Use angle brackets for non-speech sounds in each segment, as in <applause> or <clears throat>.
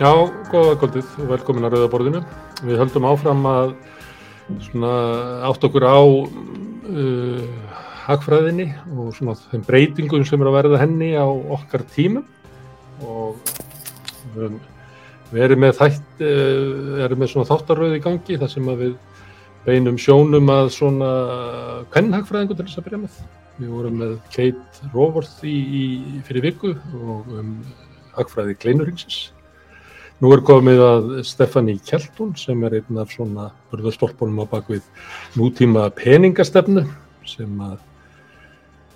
Já, góða kvöldið og velkomin að Rauðaborðinu. Við höldum áfram að átt okkur á uh, hagfræðinni og svona þeim breytingum sem er að verða henni á okkar tímum og við erum með, þætt, uh, erum með svona þáttarröð í gangi þar sem við beinum sjónum að svona hvern hagfræðingu til þess að byrja með. Við vorum með Kate Roworth í, í, fyrir viku og um, hagfræði Kleinuringsins Nú er komið að Stefani Kjeltun sem er einn af svona burðarstolpunum á bakvið nútíma peningastefnu sem að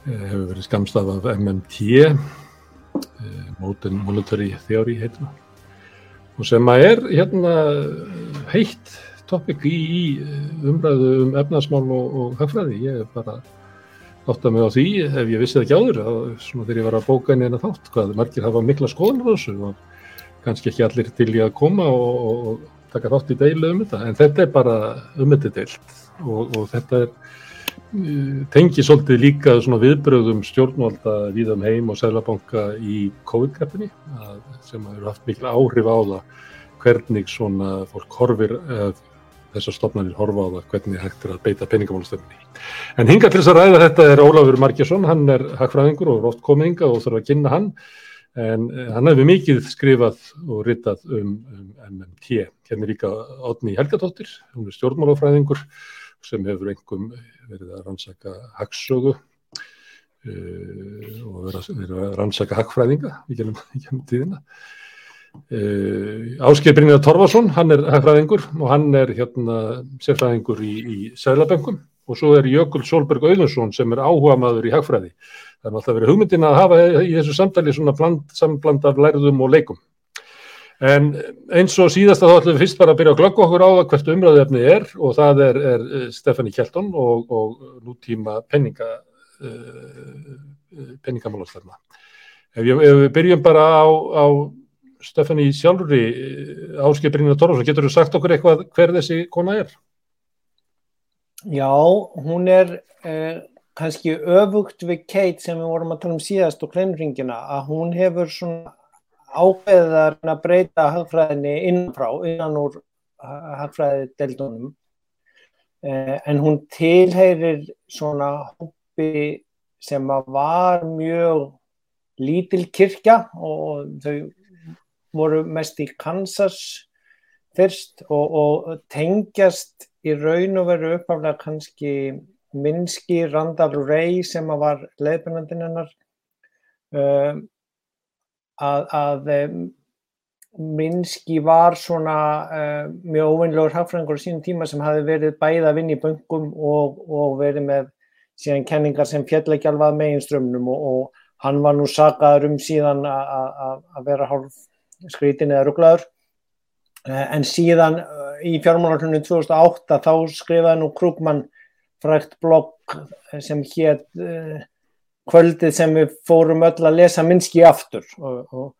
e, hefur verið skamstaf af MMT, eh, Modern Monetary Theory heitum og sem að er hérna heitt topic í, í umræðu um efnarsmál og, og hagfræði. Ég er bara átt að mig á því ef ég vissi það ekki áður að svona þegar ég var að bóka inn eina þátt hvað margir hafa mikla skoðan á þessu og kannski ekki allir til í að koma og, og taka þátt í deilu um þetta en þetta er bara um þetta deilt og, og þetta er uh, tengi svolítið líka viðbröðum stjórnvalda við um heim og sælabanka í COVID-kreppinni sem hefur haft miklu áhrif á það hvernig svona fólk horfir þessar stofnarnir horfa á það hvernig hægt er að beita peningamálstöfni. En hinga til þess að ræða þetta er Ólafur Markesson, hann er hagfræðingur og rótt kominga og þarf að kynna hann en eh, hann hefur mikið skrifað og rittað um, um MMT. Hérna líka Átni Helgadóttir, hún er stjórnmálafræðingur sem hefur einhverjum verið að rannsaka hagsögu uh, og verið að rannsaka hagfræðinga í gennum tíðina. Uh, Áskei Brynjar Torfarsson, hann er hagfræðingur og hann er hérna sérfræðingur í, í Sælabengum og svo er Jökul Solberg Auðunsson sem er áhuga maður í hagfræði Það er alltaf verið hugmyndin að hafa í þessu samtali svona bland, sambland af lærðum og leikum. En eins og síðast að þá ætlum við fyrst bara að byrja að glögga okkur á það hvert umræðuefni er og það er, er eh, Stefani Kjelton og, og nútíma penninga, uh, penningamálastefna. Ef, ef við byrjum bara á, á Stefani sjálfur í áskipringina Torfarsson, getur þú sagt okkur eitthvað hver þessi kona er? Já, hún er... Uh kannski öfugt við Kate sem við vorum að tala um síðast og kleinringina að hún hefur svona ákveðar að breyta hagfræðinni innanfrá, innan úr hagfræði deildunum eh, en hún tilheyrir svona hópi sem var mjög lítil kirkja og þau voru mest í Kansas fyrst og, og tengjast í raun og veru uppaflega kannski Minski, Randall Ray sem var leiðbennandinn hennar um, að, að um, Minski var svona um, mjög óvinnlegur hagfræðingur á sínum tíma sem hafi verið bæða að vinna í böngum og, og verið með síðan kenningar sem fjall ekki alveg með einströmmnum og, og hann var nú sagaður um síðan að vera hálf skrítin eða rugglaður uh, en síðan uh, í fjármálarklunum 2008 þá skrifaði nú Krugman frækt blogg sem hétt uh, kvöldið sem við fórum öll að lesa Minski aftur. Og, og,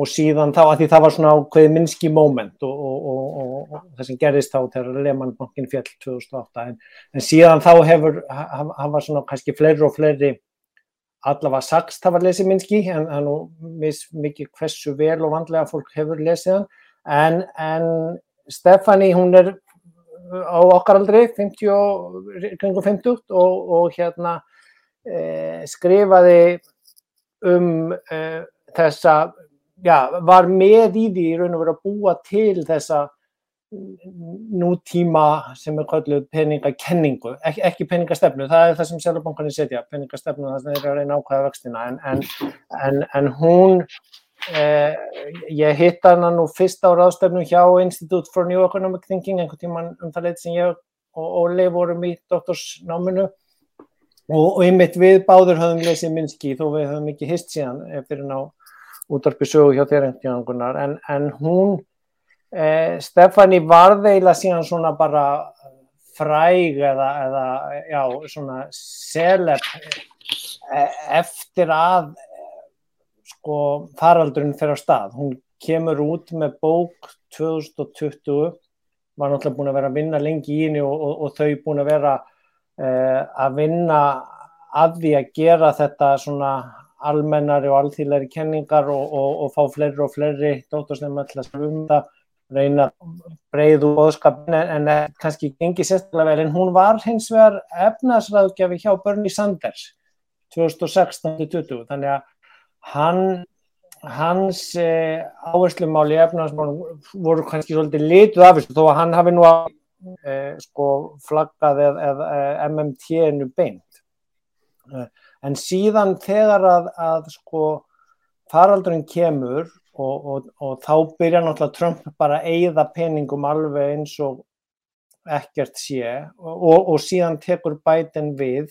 og síðan þá, að því það var svona ákveði Minski moment og, og það sem gerist þá þegar Lehmann bankin fjall 2008 en, en síðan þá hefur hafa svona kannski fleiri og fleiri allavega sagst hafa lesið Minski en það er nú mikið hversu vel og vandlega fólk hefur lesið hann. En, en Stefani hún er á okkar aldrei, 50, kringum 50 og, og hérna e, skrifaði um e, þessa, já, var með í því í raun og verið að búa til þessa nútíma sem er kallið peningakenningu, Ek, ekki peningastefnu, það er það sem Sjálabankarnir setja, peningastefnu, það er að reyna ákvæða vextina, en, en, en, en hún Eh, ég hitt hana nú fyrst á ráðstöfnum hjá Institute for New Economic Thinking einhvern tíman um það leiti sem ég og Óli vorum í doktorsnáminu. Og, og einmitt við báður höfum lesið Minski þó við höfum ekki hist síðan fyrir ná útdarpi sögu hjá þér en, en hún eh, Stefani varðeila síðan svona bara fræg eða, eða já, svona selep eh, eftir að sko faraldurinn fyrir á stað. Hún kemur út með bók 2020, var náttúrulega búin að vera að vinna lengi í henni og, og, og þau búin að vera uh, að vinna að því að gera þetta svona almennari og alþýðleiri kenningar og, og, fá fleiri og fleiri að skrifa um það reyna breyðu óðskapin en, en kannski gengi sérstaklega vel en hún var hins vegar efnaðsraðgjafi hjá Bernie Sanders 2016-2020 þannig að hann hans eh, áherslumáli efnaðsmálum voru kannski svolítið lituð af þessu þó að hann hafi nú að eh, sko flaggað eða eð, eð, MMT-inu beint. Eh, en síðan þegar að, að sko faraldurinn kemur og, og, og þá byrja náttúrulega Trump bara að eigða peningum alveg eins og ekkert sé og, og síðan tekur bætin við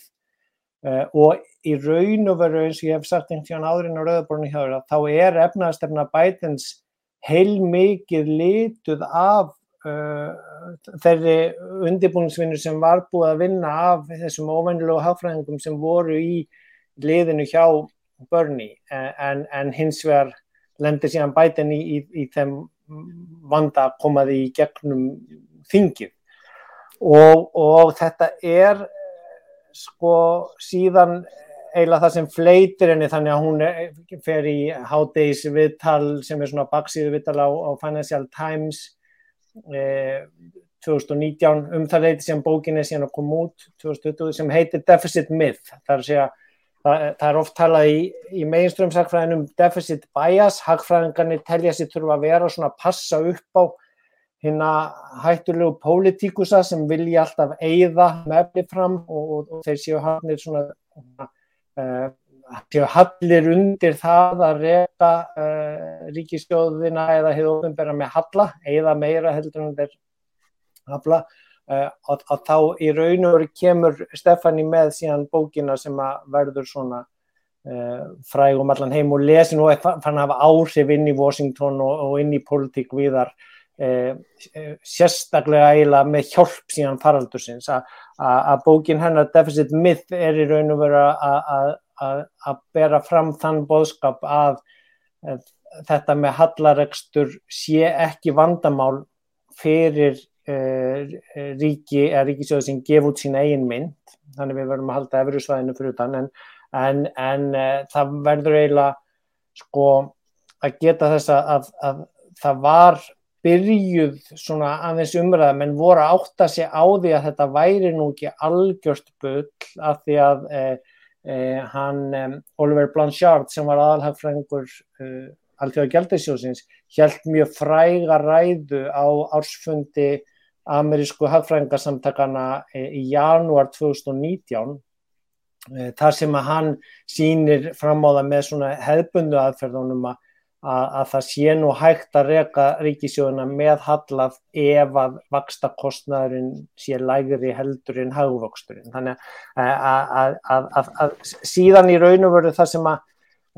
uh, og í raun og veru eins og ég hef sagt einhvern áðurinn á rauðaborinu hjá þér þá er efnaðastefna bætins heil mikið lituð af uh, þeirri undirbúinsvinnu sem var búið að vinna af þessum ofennilegu hagfræðingum sem voru í liðinu hjá börni en, en hins vegar lendir síðan bætin í, í, í þeim vanda komaði í gegnum þingið. Og, og þetta er sko síðan eiginlega það sem fleitir henni þannig að hún fer í hádegis viðtal sem er svona baksíðu viðtal á, á Financial Times eh, 2019 um það leiti sem bókin er síðan að koma út 2020 sem heitir Deficit Myth. Það er, segja, það, það er oft talað í, í meginströmsakfræðinum Deficit Bias. Hagfræðingarnir telja sér þurfa að vera svona að passa upp á hérna hættulegu pólitíkusa sem vilja alltaf eigða mefni fram og, og, og þeir séu hannir svona uh, séu hallir undir það að reyka uh, ríkistjóðina eða hefur ofinbæra með halla, eigða meira heldur en þeir hafla. Uh, og, og þá í raun og veru kemur Stefani með síðan bókina sem verður svona fræg um allan heim og lesin og fann að hafa áhrif inn í Washington og inn í politík viðar sérstaklega eiginlega með hjálp síðan faraldursins. Að bókin hennar Deficit Myth er í raun og veru að bera fram þann boðskap að þetta með hallaregstur sé ekki vandamál fyrir e, ríki eða ríkisjóði sem gef út sína eigin mynd. Þannig við verðum að halda efriðsvæðinu fyrir þann en, en, en það verður eiginlega sko að geta þess að, að það var byrjuð svona aðeins umræða menn voru að átta sig á því að þetta væri nú ekki algjörst bull af því að eh, eh, hann eh, Oliver Blanchard sem var aðalhagfrængur eh, alltaf gældarsjósins held mjög fræga ræðu á ársfundi amerísku hagfrængarsamtakana eh, í janúar 2019 eh, þar sem að hann sínir fram á það með svona hefbundu aðferðunum að að, að það sé nú hægt að reyka ríkisjóðuna með hallað ef að vaksta kostnæðurinn sé lægri heldur en haugvoksturinn. Þannig að, að, að síðan í raun og veru það sem að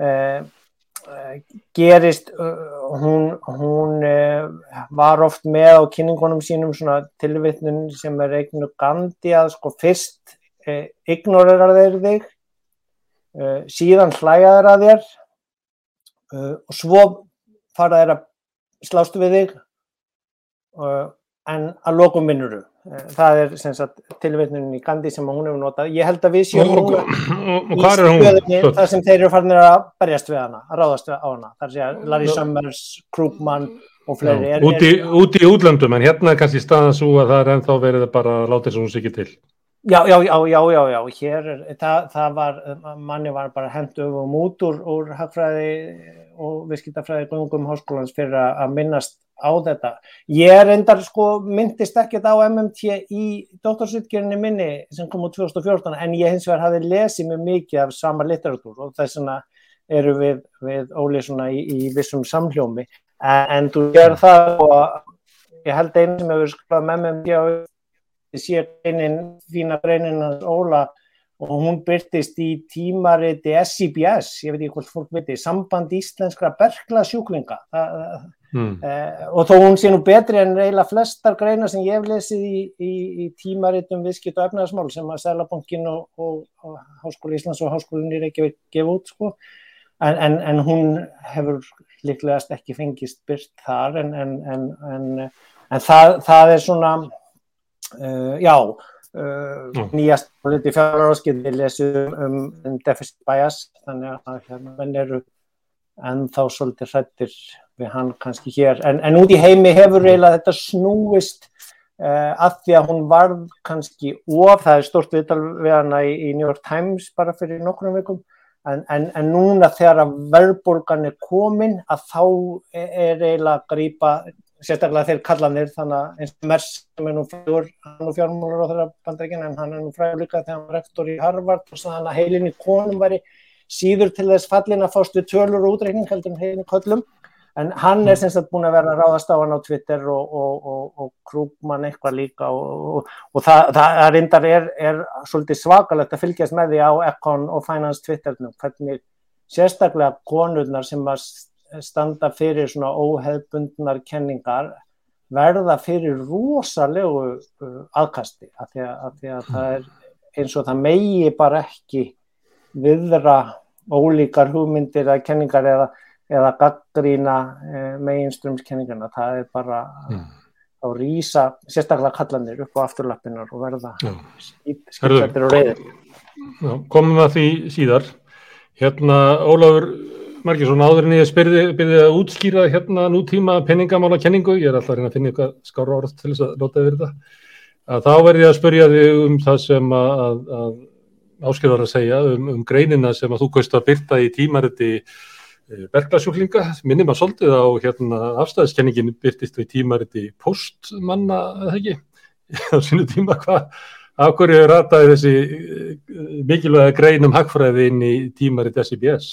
e, gerist, hún, hún e, var oft með á kynningunum sínum svona tilvittnun sem er eignu gandi að sko fyrst e, ignorerar þeir þig, síðan hlæjaður að þér uh, og svo fara þeir að slástu við þig uh, en að lokum vinnuru uh, það er tilveitnum í Gandhi sem hún hefur notað. Ég held að við séum og, og, og, stöðinni, þar sem þeir eru farinir að berjast við hana, að ráðast við á hana. Þar sé að Larry Summers, Krugman og fleiri er, út, í, er, út í útlöndum en hérna er kannski staðan svo að það er ennþá verið að bara láta þess að hún ekki til Já, já, já, já, já, já, hér, það, það var, manni var bara hendu um út úr, hagfræði og viðskiptafræði glungum háskólans fyrir að minnast á þetta. Ég er endar sko myndist ekkert á MMT í doktorsutgjörni minni sem kom úr 2014 en ég hins vegar hafi lesið mjög mikið af sama litteratúr og þess vegna eru við, við Óli svona í, í vissum samhljómi en, en þú ger það og ég held einu sem hefur skrifað með MMT á sé greinin, fína greinin hans Óla og hún byrtist í tímariti SCBS, ég veit ekki hvort fólk veit samband íslenskra bergla sjúklinga mm. eh, og þó hún sé nú betri en reyla flestar greinar sem ég hef lesið í, í, í tímaritum viðskipt og efnaðarsmál sem að Sælabankin og, og, og Háskóli Íslands og Háskólin í Reykjavík gefa út sko. En, en, en hún hefur líklegast ekki fengist byrt þar en, en það, það er svona Uh, já, uh, nýjast hluti fjárháskið við lesum um, um deficit bias þannig að hérna menn eru ennþá svolítið hrættir við hann kannski hér. En, en út í heimi hefur eiginlega þetta snúist uh, að því að hún var kannski of, það er stort viðtal við hana í, í New York Times bara fyrir nokkrum vikum en, en, en núna þegar að verðbólgan er komin að þá er eiginlega að grýpa sérstaklega þeir kallanir þannig að eins og Mers sem er nú frægur, hann er fjármálur á þeirra bandreikin en hann er nú frægur líka þegar hann var rektor í Harvard og þannig að heilinni konum væri síður til þess fallin að fástu tölur og útreikning heldur en heilinni köllum en hann er semst að búin að vera ráðast á hann á Twitter og, og, og, og Krúkmann eitthvað líka og það, það reyndar er, er svolítið svakalegt að fylgjast með því á Econ og Finance Twitternum hvernig sérstaklega konurnar sem var standa fyrir svona óheðbundnar kenningar verða fyrir rosalegu uh, aðkasti af því að, því að það er eins og það megi bara ekki viðra ólíkar hugmyndir eða kenningar eða, eða gaggrína eh, meginströmskenningarna það er bara mm. á rýsa sérstaklega kallanir upp á afturlappinnar og verða skipsættir og reyðir Komum við að því síðar. Hérna Ólafur Markísson, áður en ég byrði að útskýra hérna nútíma peningamála kenningu, ég er alltaf að reyna að finna eitthvað skára orð til þess að nota yfir það, að þá verði ég að spurja þig um það sem að, að áskilvar að segja, um, um greinina sem að þú kaust að byrta í tímariti eh, berglasjúklinga, minnum að soldið á hérna afstæðiskenningin byrtist í tímariti postmanna, eða ekki, <laughs> á sínu tíma hvað, af hverju rataði þessi eh, mikilvæga grein um hagfræði inn í tímariti SBS?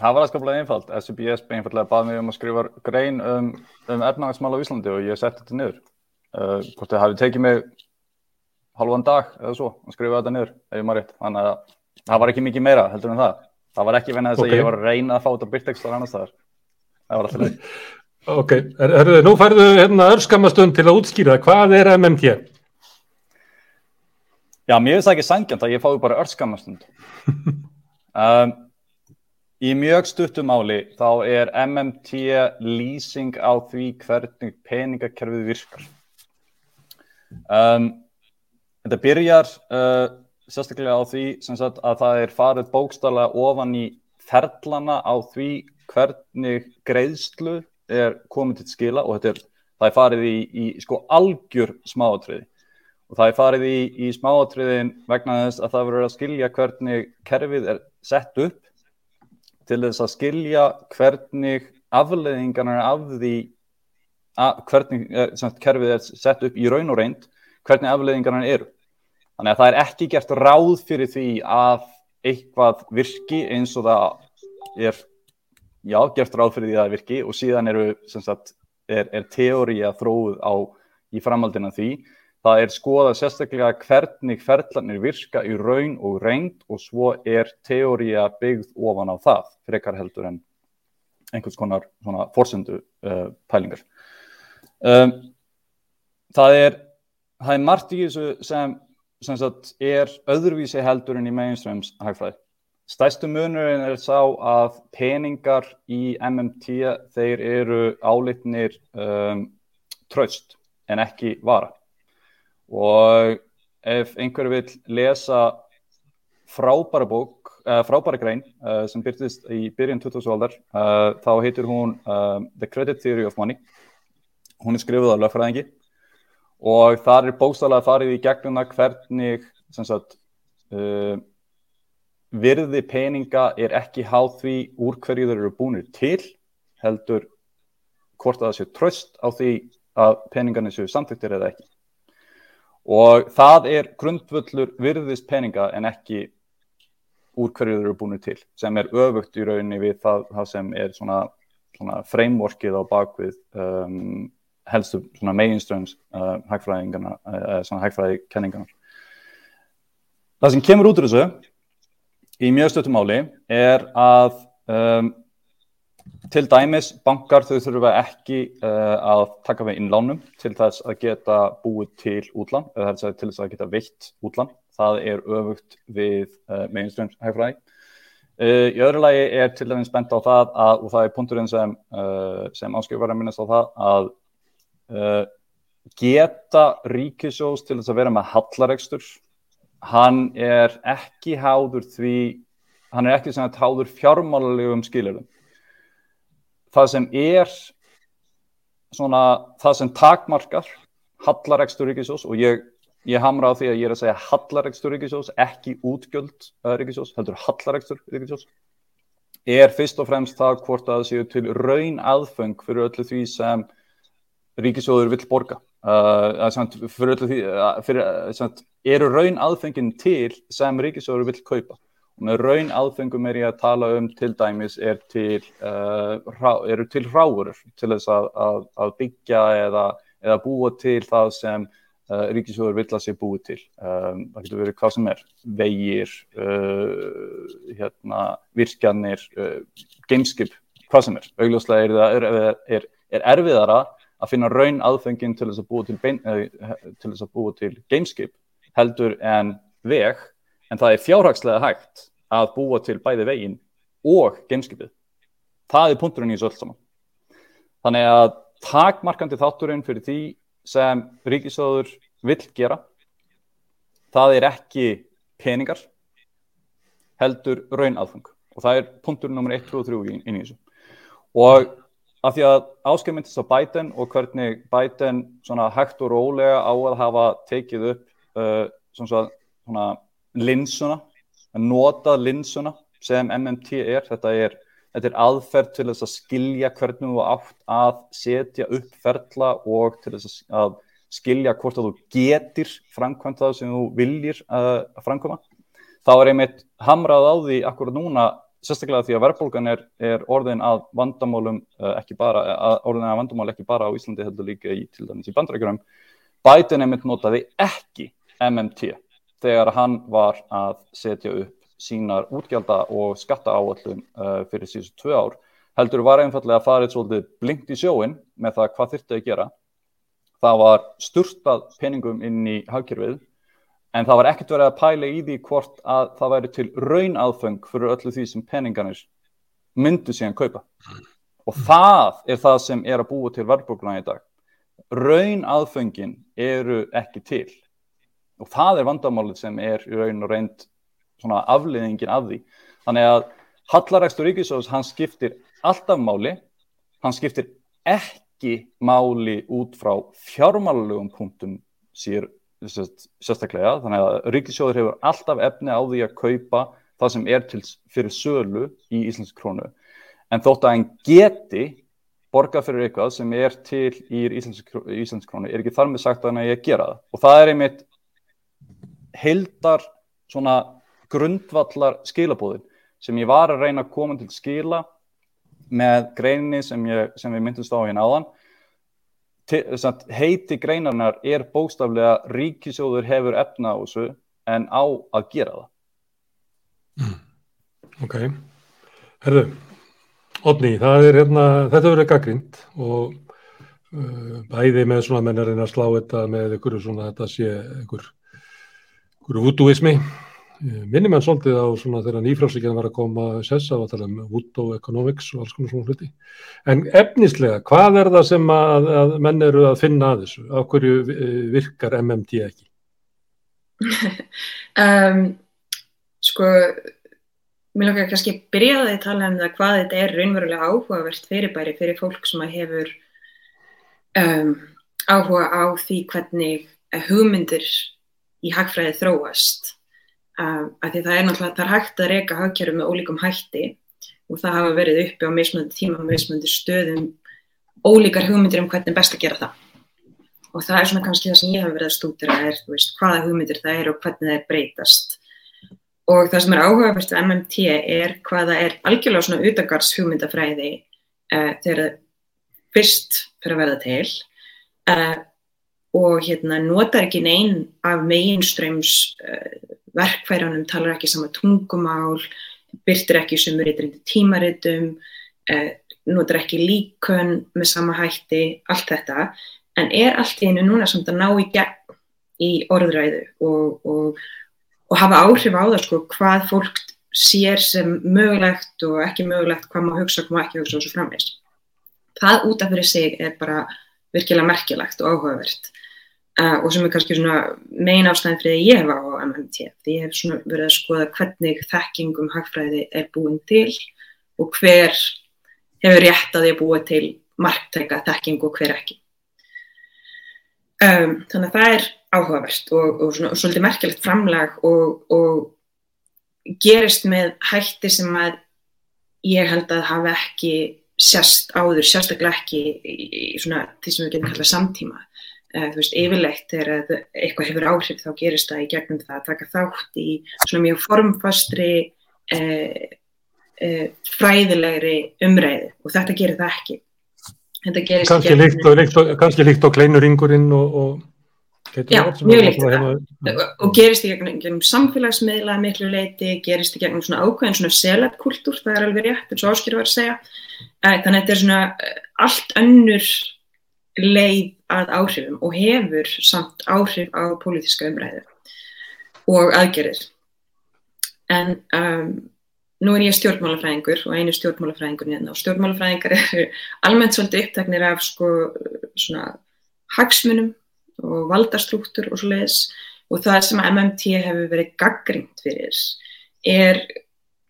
Það var aðskaplega einfalt. SBS einfallega baði mig um að skrifa grein um, um efnagasmál á Íslandi og ég setti þetta niður. Uh, hvort það hafi tekið mig halvan dag eða svo að skrifa þetta niður, ef ég maður rétt. Þannig að það var ekki mikið meira heldur en það. Það var ekki venið þess okay. að ég var að reyna að fá þetta byrtekstar annars þar. Það var alltaf leið. <laughs> Ok, er, er, nú færðu hérna örskamastund til að útskýra. Hvað er MMT? Já, mér finnst það ekki sangjant að ég fái bara örskamastund. <laughs> um, Í mjög stuttumáli þá er MMT lýsing á því hvernig peningakerfið virkar. Um, þetta byrjar uh, sérstaklega á því sagt, að það er farið bókstala ofan í ferlana á því hvernig greiðslu er komið til skila og er, það er farið í, í sko, algjör smáatriði. Og það er farið í, í smáatriðin vegna þess að það verður að skilja hvernig kerfið er sett upp til þess að skilja hvernig afleðingarna af því að, hvernig er, sagt, kerfið er sett upp í raun og reynd hvernig afleðingarna eru. Þannig að það er ekki gert ráð fyrir því að eitthvað virki eins og það er, já, gert ráð fyrir því að það virki og síðan eru, sagt, er, er teóri að þróið á í framhaldina því Það er skoðað sérstaklega hvernig ferðlanir virka í raun og reynd og svo er teória byggð ofan á það, frekar heldur en einhvers konar fórsendu uh, pælingar. Um, það, er, það er margt í þessu sem, sem sagt, er öðruvísi heldur en í mainstreams hægfræði. Stæstu munurinn er sá að peningar í MMT þeir eru álitnir um, tröst en ekki vara og ef einhver vil lesa frábæra bók, uh, frábæra grein uh, sem byrtist í byrjun 2000 aldar uh, þá heitir hún The Credit Theory of Money. Hún er skrifuð á lögfræðingi. Og þar er bókstæðlega farið í gegnuna hvernig sagt, virði peninga er ekki háð því úr hverju þeir eru búinir til heldur hvort að það sé tröst á því að peningarnir séu samþyktir eða ekki og það er grundvöllur virðist peninga en ekki úr hverju þau eru búinu til sem er öfugt í rauninni við það, það sem er svona, svona frameworkið á bakvið um, helstu meginströms uh, hægfræðingarna uh, svona hægfræði kenningarna það sem kemur út úr þessu í mjög stöttum áli er að um, Til dæmis, bankar þau þurfa ekki uh, að taka við innlánum til þess að geta búið til útlán, eða til þess að geta veitt útlán. Það er öfugt við uh, mainstream hægfræði. Uh, í öðru lagi er til dæmis bent á það að, og það er punkturinn sem, sem áskilur var að minnast á það, að geta ríkisjós til þess að vera með hallaregstur hann er ekki háður því hann er ekki sem að háður fjármálulegum skilurum það sem er svona það sem takmarkar hallaregstur ríkisjós og ég, ég hamra á því að ég er að segja hallaregstur ríkisjós ekki útgjöld ríkisjós, heldur hallaregstur ríkisjós er fyrst og fremst það hvort að það séu til raun aðfeng fyrir öllu því sem ríkisjóður vill borga. Uh, fyrir öllu því fyrir, uh, eru raun aðfengin til sem ríkisjóður vill kaupa með raun aðfengum er ég að tala um til dæmis er til, uh, rá, eru til ráurur til þess að, að, að byggja eða, eða búa til það sem uh, ríkisjóður vill að sé búið til. Um, það getur verið hvað sem er. Vegir uh, hérna, virkjanir gameskip, hvað sem er. Augljóslega er, er, er, er erfiðara að finna raun aðfengin til þess að búa til, bein, til, að búa til gameskip heldur en veg en það er fjárhagslega hægt að búa til bæði veginn og gameskipið. Það er punkturinn í þessu öll saman. Þannig að takmarkandi þátturinn fyrir því sem ríkisöður vill gera, það er ekki peningar, heldur raun aðfeng. Og það er punkturinn nummer 1, 2 og 3 inn í þessu. Og af því að áskemmyndist á Biden og hvernig Biden hægt og rólega á að hafa tekið upp uh, svona, svona linsuna að nota linsuna sem MMT er. Þetta er, þetta er aðferð til þess að skilja hvernig þú átt að setja upp ferla og til þess að skilja hvort að þú getur framkvæmt það sem þú viljir að framkvæma. Þá er einmitt hamrað á því akkurat núna, sérstaklega því að verðbólgan er, er orðin að vandamálum ekki bara, orðin að vandamál ekki bara á Íslandi heldur líka í til dæmis í bandrækjurum. Biden einmitt notaði ekki MMT þegar hann var að setja upp sínar útgjálta og skatta áallum uh, fyrir síðustu tvö ár heldur var einfallega að farið svolítið blinkt í sjóin með það hvað þurfti að gera. Það var styrtað peningum inn í hagkjörfið en það var ekkert verið að pæla í því hvort að það væri til raun aðfeng fyrir öllu því sem peninganir myndu síðan kaupa. Og það er það sem er að búa til verðbúrgluna í dag. Raun aðfengin eru ekki til og það er vandamálið sem er í raun og reynd svona afliðingin af því. Þannig að Hallarækstur Ríkisjóðs, hann skiptir alltaf máli, hann skiptir ekki máli út frá fjármálulegum punktum sér sérstaklega, þannig að Ríkisjóður hefur alltaf efni á því að kaupa það sem er til fyrir sölu í Íslands krónu. En þótt að hann geti borga fyrir eitthvað sem er til í Íslands krónu, er ekki þar með sagt að hann er að gera það. Og það er einmitt heildar svona grundvallar skilabóðin sem ég var að reyna að koma til skila með greinni sem, ég, sem við myndumst á hérna áðan heiti greinarnar er bóstaflega ríkisjóður hefur efna á þessu en á að gera það. Mm. Ok. Herðu, Odni hérna, þetta verður gaggrind og uh, bæði með svona mennarinn að slá þetta með einhverju svona þetta sé einhver einhverju vúdúismi minnum en svolítið á svona þegar nýfrálsíkjan var að koma sessa og að tala um vúdó economics og alls konar svona hluti. En efnislega, hvað er það sem að, að menn eru að finna að þessu? Á hverju eh, virkar MMT ekki? <laughs> um, sko mér lókar kannski byrjaði að tala um það hvað þetta er raunverulega áhugavert fyrirbæri fyrir fólk sem að hefur um, áhuga á því hvernig hugmyndir í hagfræði þróast. Um, af því það er náttúrulega, það er hægt að reyka hagkjæru með ólíkum hætti og það hafa verið uppi á mismöndi tíma, mismöndi stöðum ólíkar hugmyndir um hvernig best að gera það. Og það er svona kannski það sem ég hef verið að stúdira er, þú veist, hvaða hugmyndir það er og hvernig það er breytast. Og það sem er áhugavert við MMT er hvaða er algjörlega svona utagars hugmyndafræði uh, þegar það fyrst fyrir að verða til. Uh, og hérna notar ekki neinn af meginströms uh, verkfæranum, talar ekki sama tungumál, byrtir ekki sem er eitthvað tímaritum, uh, notar ekki líkön með sama hætti, allt þetta, en er allt í einu núna samt að ná í gegn í orðræðu og, og, og hafa áhrif á það sko hvað fólk sér sem mögulegt og ekki mögulegt, hvað maður hugsa, hvað maður ekki hugsa og svo framvegs. Það út af fyrir sig er bara virkilega merkilegt og áhugavert uh, og sem er kannski svona megin ástæðin fyrir að ég hef á MMT því ég hef svona verið að skoða hvernig þekkingum hagfræði er búin til og hver hefur rétt að því að búa til marktæka þekking og hver ekki um, þannig að það er áhugavert og, og, svona, og svolítið merkilegt framlag og, og gerist með hætti sem að ég held að hafa ekki sérst áður, sérstaklega ekki í, í svona því sem við getum kallað samtíma. Þú veist, yfirleitt þegar eitthvað hefur áhrif þá gerist það í gegnum það að taka þátt í svona mjög formfastri uh, uh, fræðilegri umræði og þetta gerir það ekki. Þetta gerist kannski líkt og, líkt og, kannski líkt og kleinuringurinn og, og Já, mjög líkt. það og gerist í gegnum, gegnum samfélagsmiðla miklu leiti, gerist í gegnum svona ákveðin svona selabkultúr, það er alveg rétt eins og Áskir var að segja. Þannig að þetta er svona eh, allt önnur leið að áhrifum og hefur samt áhrif á pólitíska umræðu og aðgerðir. En um, nú er ég stjórnmálafræðingur og einu stjórnmálafræðingur hérna og stjórnmálafræðingar eru almennt svolítið uppteknir af sko svona hagsmunum og valdastruktúr og svo leiðis og það sem að MMT hefur verið gaggrínt fyrir er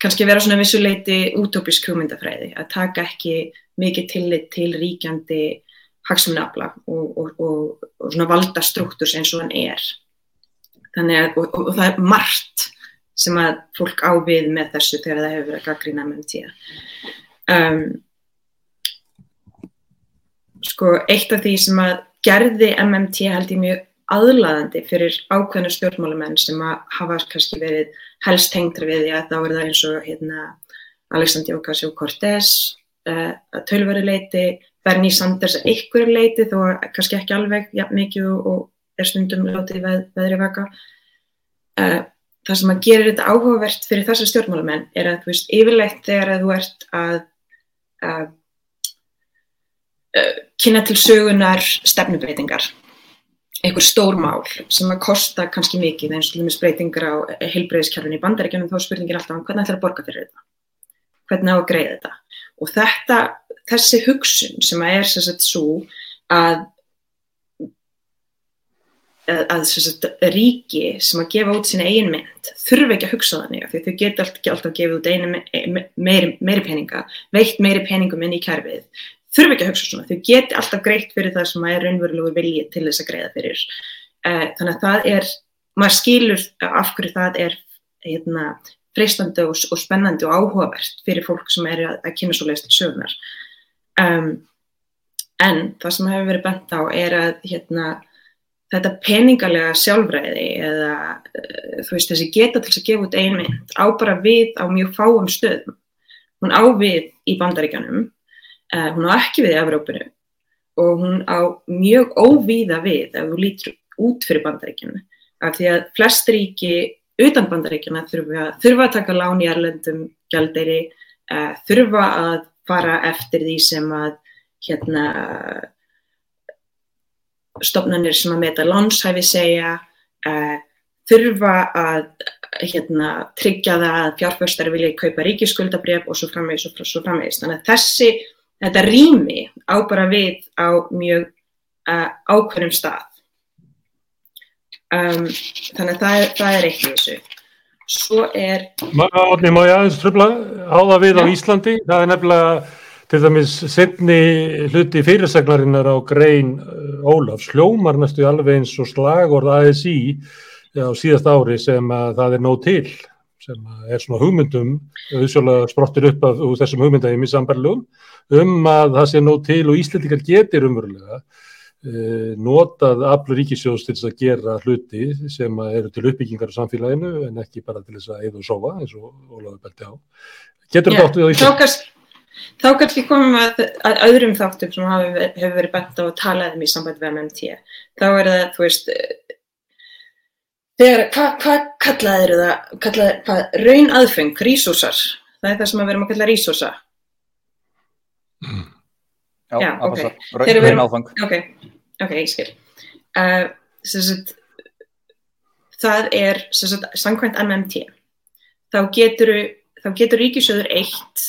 kannski vera svona vissuleiti útópisk hugmyndafræði að taka ekki mikið tillit til ríkjandi hagsmunafla og, og, og, og svona valdastruktúrs eins og hann er. Þannig að og það er margt sem að fólk ávið með þessu þegar það hefur verið gaggrína MMT um, sko eitt af því sem að gerði MMT held ég mjög aðlaðandi fyrir ákveðna stjórnmálamenn sem að hafa kannski verið helst tengtra við því að þá er það eins og hérna, Alexander Ocasio-Cortez uh, að tölveru leiti, Bernie Sanders að ykkur leiti þó kannski ekki alveg ja, mikið og, og er stundum látið veð, veðri vaka. Uh, það sem að gera þetta áhugavert fyrir þessar stjórnmálamenn er að þú veist yfirleitt þegar að þú ert að, að uh, kynna til sögunar stefnubreitingar einhver stór mál sem að kosta kannski mikið eins og til dæmis breytingar á heilbreyðskjárfinn í bandaríkjunum þá spurningir alltaf hvernig ætlar að borga fyrir þetta hvernig á að greiða þetta og þetta, þessi hugsun sem að er sérsagt svo að að sagt, ríki sem að gefa út sína eigin mynd þurfa ekki að hugsa þannig því þau geta alltaf, alltaf gefið út einu, meiri, meiri peninga, veitt meiri peningum inn í kærfið þurfi ekki að hugsa svona, þau geti alltaf greitt fyrir það sem er raunverulegu vilji til þess að greiða fyrir. Uh, þannig að það er, maður skilur af hverju það er hérna, freistandi og, og spennandi og áhugavert fyrir fólk sem er að, að kynna svo leiðst sögnar. Um, en það sem hefur verið bent á er að hérna, þetta peningalega sjálfræði eða uh, þú veist þessi geta til að gefa út einmynd á bara við á mjög fáum stöðum. Hún á við í bandaríkanum Uh, hún á ekki við í Evrópinu og hún á mjög óvíða við ef þú lítur út fyrir bandaríkjana af því að flest ríki utan bandaríkjana þurfa, þurfa að taka lán í erlendum gældeiri, uh, þurfa að fara eftir því sem að hérna, stopnarnir sem að meta lánshæfi segja, uh, þurfa að hérna, tryggja það að fjárfæstari vilja kaupa ríkiskuldabref og svo framvegis og svo framvegis. Þannig að þessi þetta rými á bara við á mjög uh, ákveðnum stað. Um, þannig að það er, það er eitt í þessu. Svo er... Átni, má ég aðeins tröfla á það við ja. á Íslandi? Það er nefnilega til dæmis setni hluti fyrirseglarinnar á grein uh, Ólafs hljómar næstu alveg eins og slagord ASI á síðast ári sem að það er nóg til sem er svona hugmyndum auðvitað sprottir upp af þessum hugmyndægum í sambarlegum um að það sé nóg til og Íslandikar getur umverulega notað aflur ríkisjóðs til þess að gera hluti sem eru til uppbyggingar á samfélaginu en ekki bara til þess að eða og sofa eins og Ólafur belti á. Getur þetta áttið á Íslandi? Þá kannski komum við að, að öðrum þáttum sem hefur verið bent á að tala um í samband við MMT. Þá er það, þú veist, Þegar, hvað hva kallaði það, kallaði, hvað, raun aðfeng, rísósar, það er það sem við erum að kalla rísósa. Mm. Já, Já ok. Raun aðfeng. Ok, ok, ég skil. Uh, sagt, það er, sagt, samkvæmt MMT, þá getur, þá getur ríkisöður eitt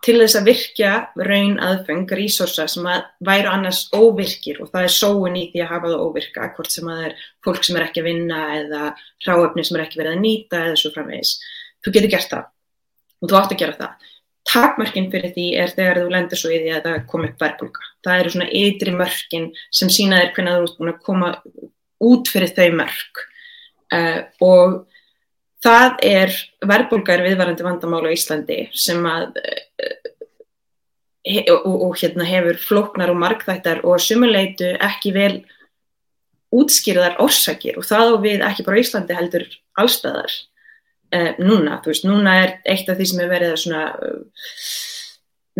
til þess að virkja raun aðfeng, resursa sem að væru annars óvirkir og það er sóun í því að hafa það óvirka, hvort sem að það er fólk sem er ekki að vinna eða ráöfni sem er ekki verið að nýta eða svo framvegis. Þú getur gert það og þú átt að gera það. Takmörkin fyrir því er þegar þú lendur svo í því að það kom upp verðbólka. Það eru svona ytri mörkin sem sína þér hvernig þú ert búin að koma út fyrir þau mörk uh, og það er verðbólgar viðvarandi vandamála í Íslandi sem að he, og, og hérna hefur flóknar og markþættar og sumuleitu ekki vel útskýrðar orsakir og það og við ekki bara Íslandi heldur allstæðar uh, núna, þú veist, núna er eitt af því sem er verið svona uh,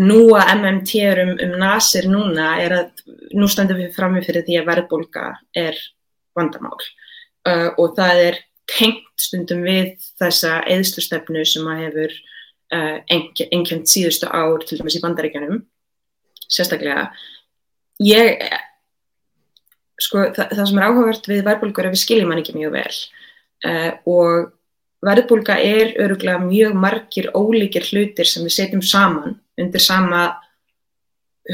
núa MMT um, um nasir núna er að nú standum við frammi fyrir því að verðbólga er vandamál. Uh, og það er tengt stundum við þessa eðslustefnu sem að hefur einnkjönd síðustu ár til dæmis í bandaríkjanum sérstaklega. Ég sko það, það sem er áhugavert við verðbólgur er að við skiljum hann ekki mjög vel. Uh, og verðbólga er öruglega mjög margir ólíkir hlutir sem við setjum saman undir sama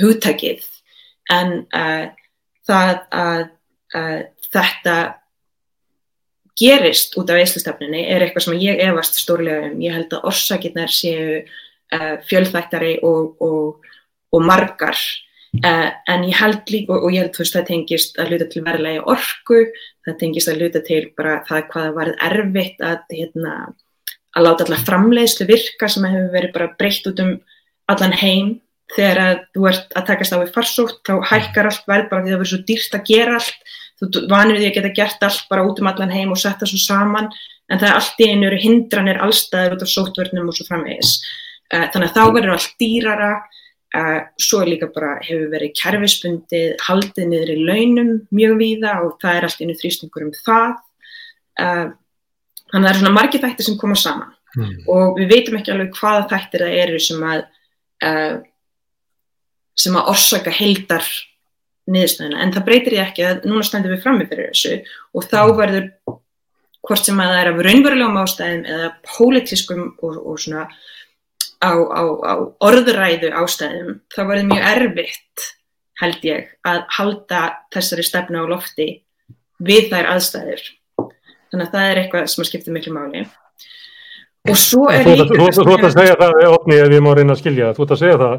hugtækið en uh, það að þetta gerist út af eðslustefninni er eitthvað sem ég efast stórlega um. Ég held að orsakirnar séu uh, fjölþættari og, og, og margar uh, en ég held líka og, og ég held að það tengist að luta til verðlega orku, það tengist að luta til bara það hvað það varð erfitt að, hérna, að láta allar framleiðslu virka sem hefur verið bara breytt út um allan heim. Þegar að þú ert að takast á við farsótt þá hækkar allt verð bara því það verður svo dýrst að gera allt. Þú vanir því að geta gert allt bara út um allan heim og setja svo saman. En það er allt í einu hindranir allstaður út af sóttvörnum og svo framvegis. Uh, þannig að þá verður allt dýrara svo líka bara hefur verið kerfispundið haldið niður í launum mjög víða og það er allt í einu þrýstingur um það uh, þannig að það er svona margi þættir sem koma saman mm. og við veitum ekki alveg hvaða þættir það eru sem að sem að orsaka heldar niðurstöðuna, en það breytir ég ekki að núna standum við frammi fyrir þessu og þá mm. verður hvort sem að það er af raunverulegum ástæðum eða pólitískum og, og svona á, á, á orðræðu ástæðum, þá verður mjög erfitt held ég að halda þessari stefna á lofti við þær aðstæður. Þannig að það er eitthvað sem að skipta miklu máli. Og svo er líka Þú ætti að segja það, Otni, ef ég má reyna að skilja þú ætti að segja það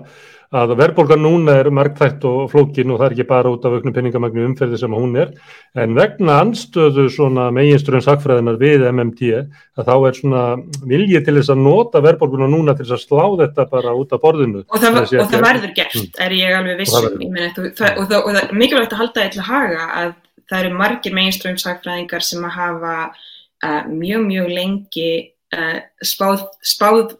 að verðbólgan núna er margþætt og flókin og það er ekki bara út af auknum penningamagnu umferði sem hún er en vegna anstöðu svona meginströðum sakfræðinar við MMT að þá er svona viljið til þess að nota verðbólguna núna til þess að slá þetta bara út af borðinu. Og það, og það verður gert, mm. er ég alveg vissum og það, og það er mikilvægt að halda eitthvað haga að það eru margir meginströðum sakfræðingar sem að hafa uh, mjög mjög lengi uh, spáð, spáð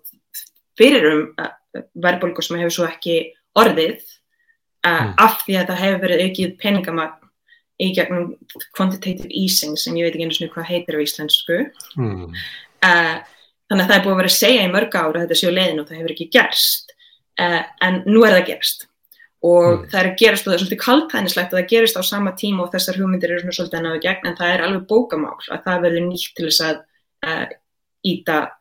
fyrir um uh, verðbólgu sem hefur svo ekki orðið mm. af því að það hefur verið aukið peningamagn í gegnum quantitative easing sem ég veit ekki einu svona hvað heitir á íslensku mm. uh, þannig að það er búið að vera að segja í mörg ára þetta séu leiðin og það hefur ekki gerst uh, en nú er það gerst og mm. það er að gerast og það er svolítið kaltænislegt að það gerist á sama tíma og þessar hugmyndir eru svolítið ennáðu gegn en það er alveg bókamál að það verður nýtt til þess að íta uh, uh,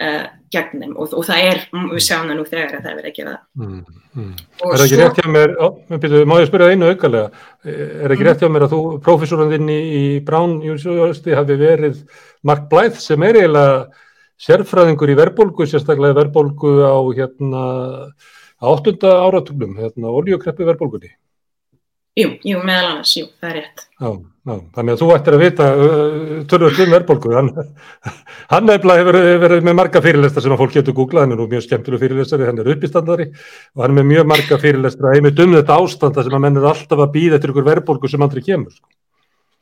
gegn þeim. Og, og það er, við sjáum það nú þegar að það er verið að gera það. Mm, mm. Er það ekki rétt hjá mér, ó, byrju, má ég spyrja einu aukalega, er það ekki rétt hjá mér að þú, profesorandinn í, í Brown University hafi verið Mark Blythe sem er eiginlega sérfræðingur í verbulgu, sérstaklega verbulgu á hérna áttunda áratugnum, hérna oljukreppi verbulgunni Jú, jú, meðal annars, jú, það er rétt. Já, já, þannig að þú ættir að vita uh, törnvöld um verðbólku. Hann, hann nefnilega hefur verið með marga fyrirlestar sem að fólk getur googlað, hann er nú mjög skemmtileg fyrirlestari, hann er uppistandari og hann er með mjög marga fyrirlestar einmitt um þetta ástanda sem að menn er alltaf að býða eftir ykkur verðbólku sem aldrei kemur. Sko.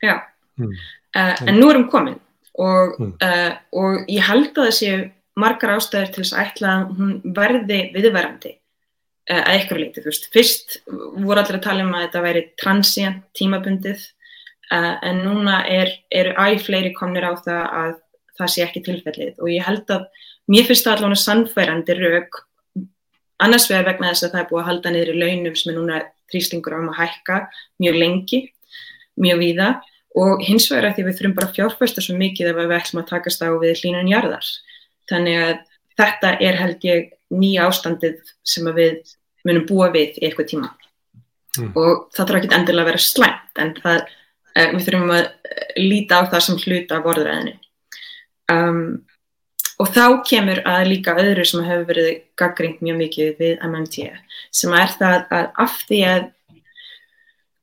Já, hmm. uh, en nú erum komin og, hmm. uh, og ég held að þessi margar ástæðir til þess að ætla að hún verði viðverandi að eitthvað leiti, þú veist, fyrst voru allir að tala um að þetta væri transient tímabundið. Uh, en núna er, eru æg fleiri komnir á það að það sé ekki tilfellið. Og ég held að mér finnst það allavega sannfærandi rauk annars vegar vegna þess að það er búið að halda niður í launum sem er núna þrýstingur um að hækka mjög lengi, mjög víða. Og hins vegar að því við þurfum bara fjárfæsta svo mikið ef við ætlum að takast á við hlínun jarðar. Þannig að þetta er held ég nýja ástandið sem við munum búa við í eitthvað tíma mm. og það þarf ekki endilega að vera slæmt en það, uh, við þurfum að líta á það sem hluta af orðræðinu um, og þá kemur að líka öðru sem hefur verið gaggringt mjög mikið við MMT sem er það að af því að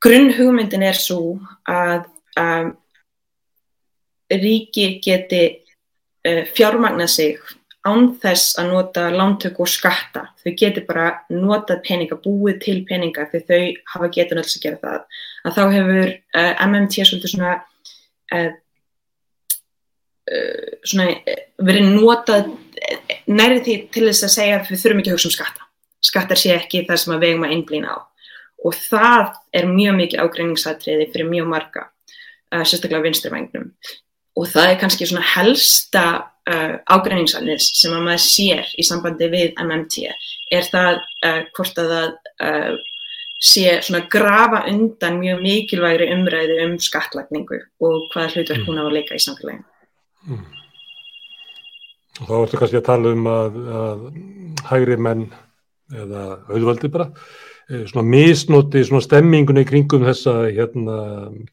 grunnhugmyndin er svo að um, ríki geti uh, fjármagna sig án þess að nota lántöku og skatta. Þau getur bara notað peninga, búið til peninga þegar þau hafa getun alls að gera það. Að þá hefur uh, MMT svolítið svona, uh, uh, svona verið notað nærið því til þess að segja að við þurfum ekki að hugsa um skatta. Skattar sé ekki það sem við vegum að einblýna á. Og það er mjög mikið ágreiningsatriði fyrir mjög marga, sérstaklega vinsturvægnum. Og það er kannski svona helsta uh, ágreiningsalins sem að maður sér í sambandi við MMT er það uh, hvort að það uh, sé svona grafa undan mjög mikilvægri umræði um skattlagningu og hvaða hlutverk mm. hún á að leika í samfélaginu. Mm. Og þá ertu kannski að tala um að, að hægri menn eða auðvaldi bara eh, svona misnoti svona stemmingunni kringum þessa hérna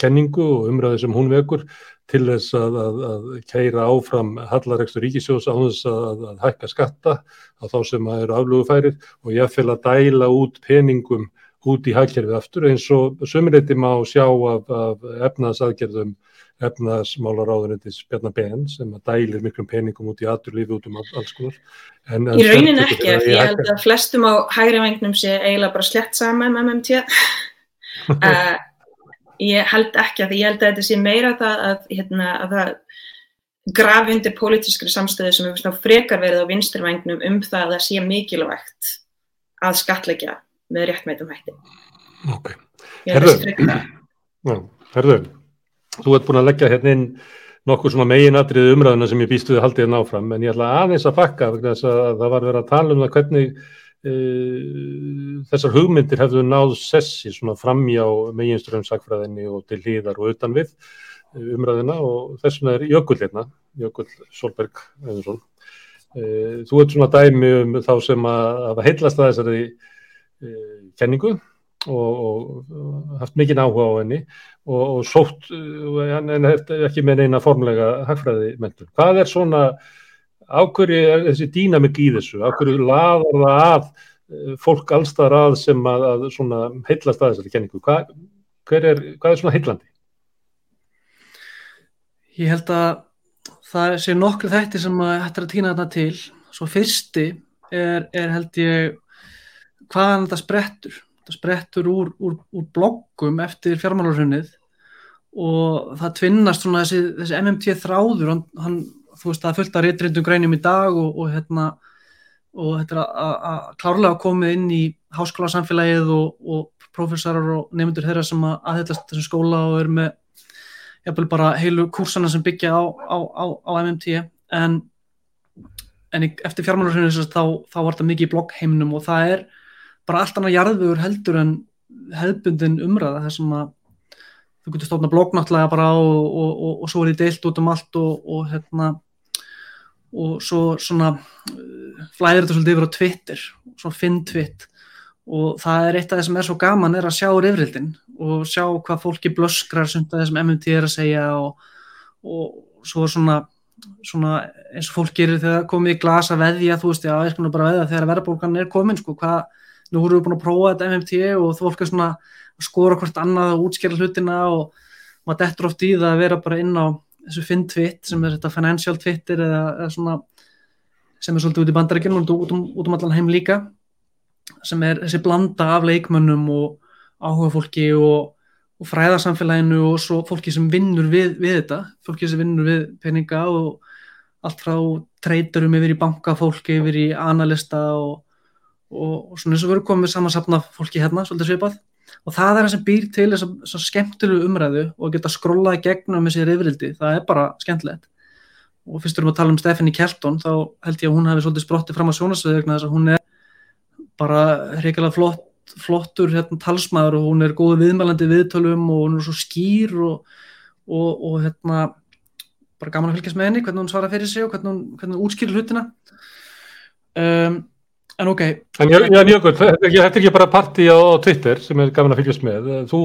kenningu og umræði sem hún vekur til þess að, að, að keira áfram hallaregstur ríkisjós á þess að, að hækka skatta á þá sem eru aflugufærir og ég fylg að dæla út peningum út í hagkerfið aftur eins og sömuleyti má sjá af, af efnaðsaðgerðum efnaðsmálaráðunendis Bjarnar Ben sem að dælir miklum peningum út í aturlífi út um alls konar. En, en í raunin ekki, því ég held að flestum á hægri vengnum sé eiginlega bara slett saman með MMT. uh, <laughs> ég held ekki að ég held að þetta sé meira það að, hérna, að það grafi undir pólitískri samstöðu sem hefur frekar verið á vinsturvægnum um það að það sé mikilvægt að skatleggja með réttmætum hætti. Ok. Herðu, herðu, þú ert búin að leggja hérna inn nokkur svona meginadrið umræðuna sem ég býstuði haldið hérna áfram. En ég ætla aðeins að bakka vegna þess að það var verið að tala um það hvernig Uh, þessar hugmyndir hefðu náð sessi svona framjá meginströmsakfræðinni og til hlýðar og utan við uh, umræðina og þess vegna er Jökull hérna, Jökull Solberg Eðursson. Uh, þú ert svona dæmi um þá sem að hafa heitlast að þessari kenningu og, og haft mikinn áhuga á henni og, og sótt, en ekki með neina formlega hagfræði mentur. Hvað er svona ákverju er þessi dýnamik í þessu, ákverju laðar það að eh, fólk allstar að sem að, að svona heillast að þessari kenningu, Hva, er, hvað er svona heillandi? Ég held að það sé nokkur þætti sem hættir að týna þetta til, svo fyrsti er, er held ég hvaðan þetta sprettur, þetta sprettur úr, úr, úr bloggum eftir fjármálarhunnið og það tvinnast svona þessi, þessi MMT þráður, hann, hann þú veist það er af réttrindum greinum í dag og, og hérna og þetta er að klárlega komið inn í háskólasamfélagið og, og profesorar og nefndur þeirra sem að aðhyllast þessu skóla og eru með jafnvel bara heilu kursana sem byggja á, á, á, á MMT en, en eftir fjármálurinu þá, þá var þetta mikið í bloggheiminum og það er bara allt annað jarðugur heldur en hefðbundin umræða þessum að þú getur stofna blogg náttúrulega bara og, og, og svo er þið deilt út um allt og hérna og svo svona uh, flæðir þetta svolítið yfir á Twitter svona finn twitt og það er eitt af það sem er svo gaman er að sjá rifrildin og sjá hvað fólki blöskrar sem MMT er að segja og, og svo svona, svona eins og fólk gerir þegar komið í glasa veðja þú veist, já, ég skilur bara veðja þegar verðbólgan er komin, sko, hvað nú vorum við búin að prófa þetta MMT og fólk er svona að skora hvort annað og útskjæra hlutina og maður dettur oft í það að vera bara inn á þessu finn tvitt sem er þetta financial twittir eða, eða svona sem er svolítið út í bandaríkjum og út um, út um allan heim líka sem er þessi blanda af leikmönnum og áhuga fólki og, og fræðarsamfélaginu og svo fólki sem vinnur við, við þetta fólki sem vinnur við peninga og allt frá treyturum yfir í bankafólki, yfir í analista og, og, og svona eins og veru komið samansapna fólki hérna, svolítið svipað. Og það er það sem býr til þess að skemmtilegu umræðu og geta skrólaði gegnum þessi reyfrildi, það er bara skemmtilegt. Og fyrst erum við að tala um Stephanie Kelton þá held ég að hún hefði svolítið sprottið fram á sjónasveðugna þess að hún er bara hrigalega flott, flottur hérna, talsmaður og hún er góð viðmælandi viðtölum og hún er svo skýr og, og, og hérna bara gaman að fylgjast með henni, hvernig hún svara fyrir sig og hvernig hún, hún útskýrir hlutina. Um, En ok, En Jökull, þetta er ekki- er bara partí á, Twitter sem er gaman að fylgjast með. Þú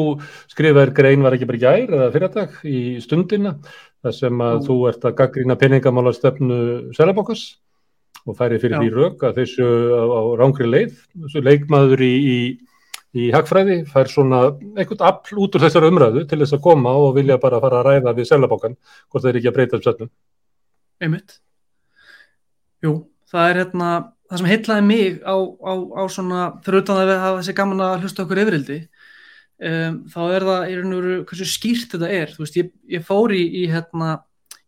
skrifaðir grein var ekki bara gær eða fyrirdag í stundina þar sem að þú ert að gaggrína peningamála stefnu Selabokas og færi fyrir Já. því rauk að þessu á, á rángri leið. Þessu leikmaður í, í, í hagfræði fær svona eitthvað afl út úr þessari umræðu til þess að koma og vilja bara fara að ræða við Selabokan hvort þeir ekki að breyta um stefnu. einmitt. Jú, það er hérna, það sem heitlaði mig á, á, á svona, fyrir utan að hafa þessi gaman að hlusta okkur yfirildi, um, þá er það, raun og veru, hversu skýrt þetta er, þú veist, ég, ég fór í, í hérna,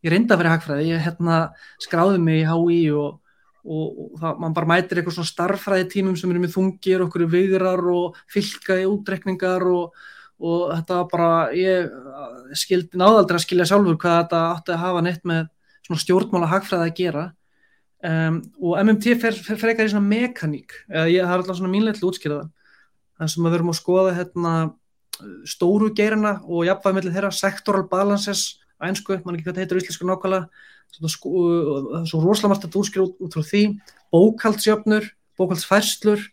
ég reynda að vera hagfræði, ég hérna skráði mig í HÍ og, og, og það, man bara mætir eitthvað svona starffræði tímum sem eru með þungir, okkur vigrar og fylka í útrekningar og, og þetta bara, ég skildi náðaldri að skilja sjálfur hvað þetta átti að hafa neitt með svona stjórnmála hagfræði að gera um, og MMT fer, fer frekar í svona mekaník. Ég har alltaf svona mínlega til að útskýra það. Þar sem við erum að skoða hérna, stóru geirina og jafnvæg mellir þeirra sectoral balances einsku, mann ekki hvað þetta heitir í íslensku nákvæmlega. Svona það er svo rosalega margt að útskýra út, út frá því. Bókaldsjöfnur, bókaldsfærslur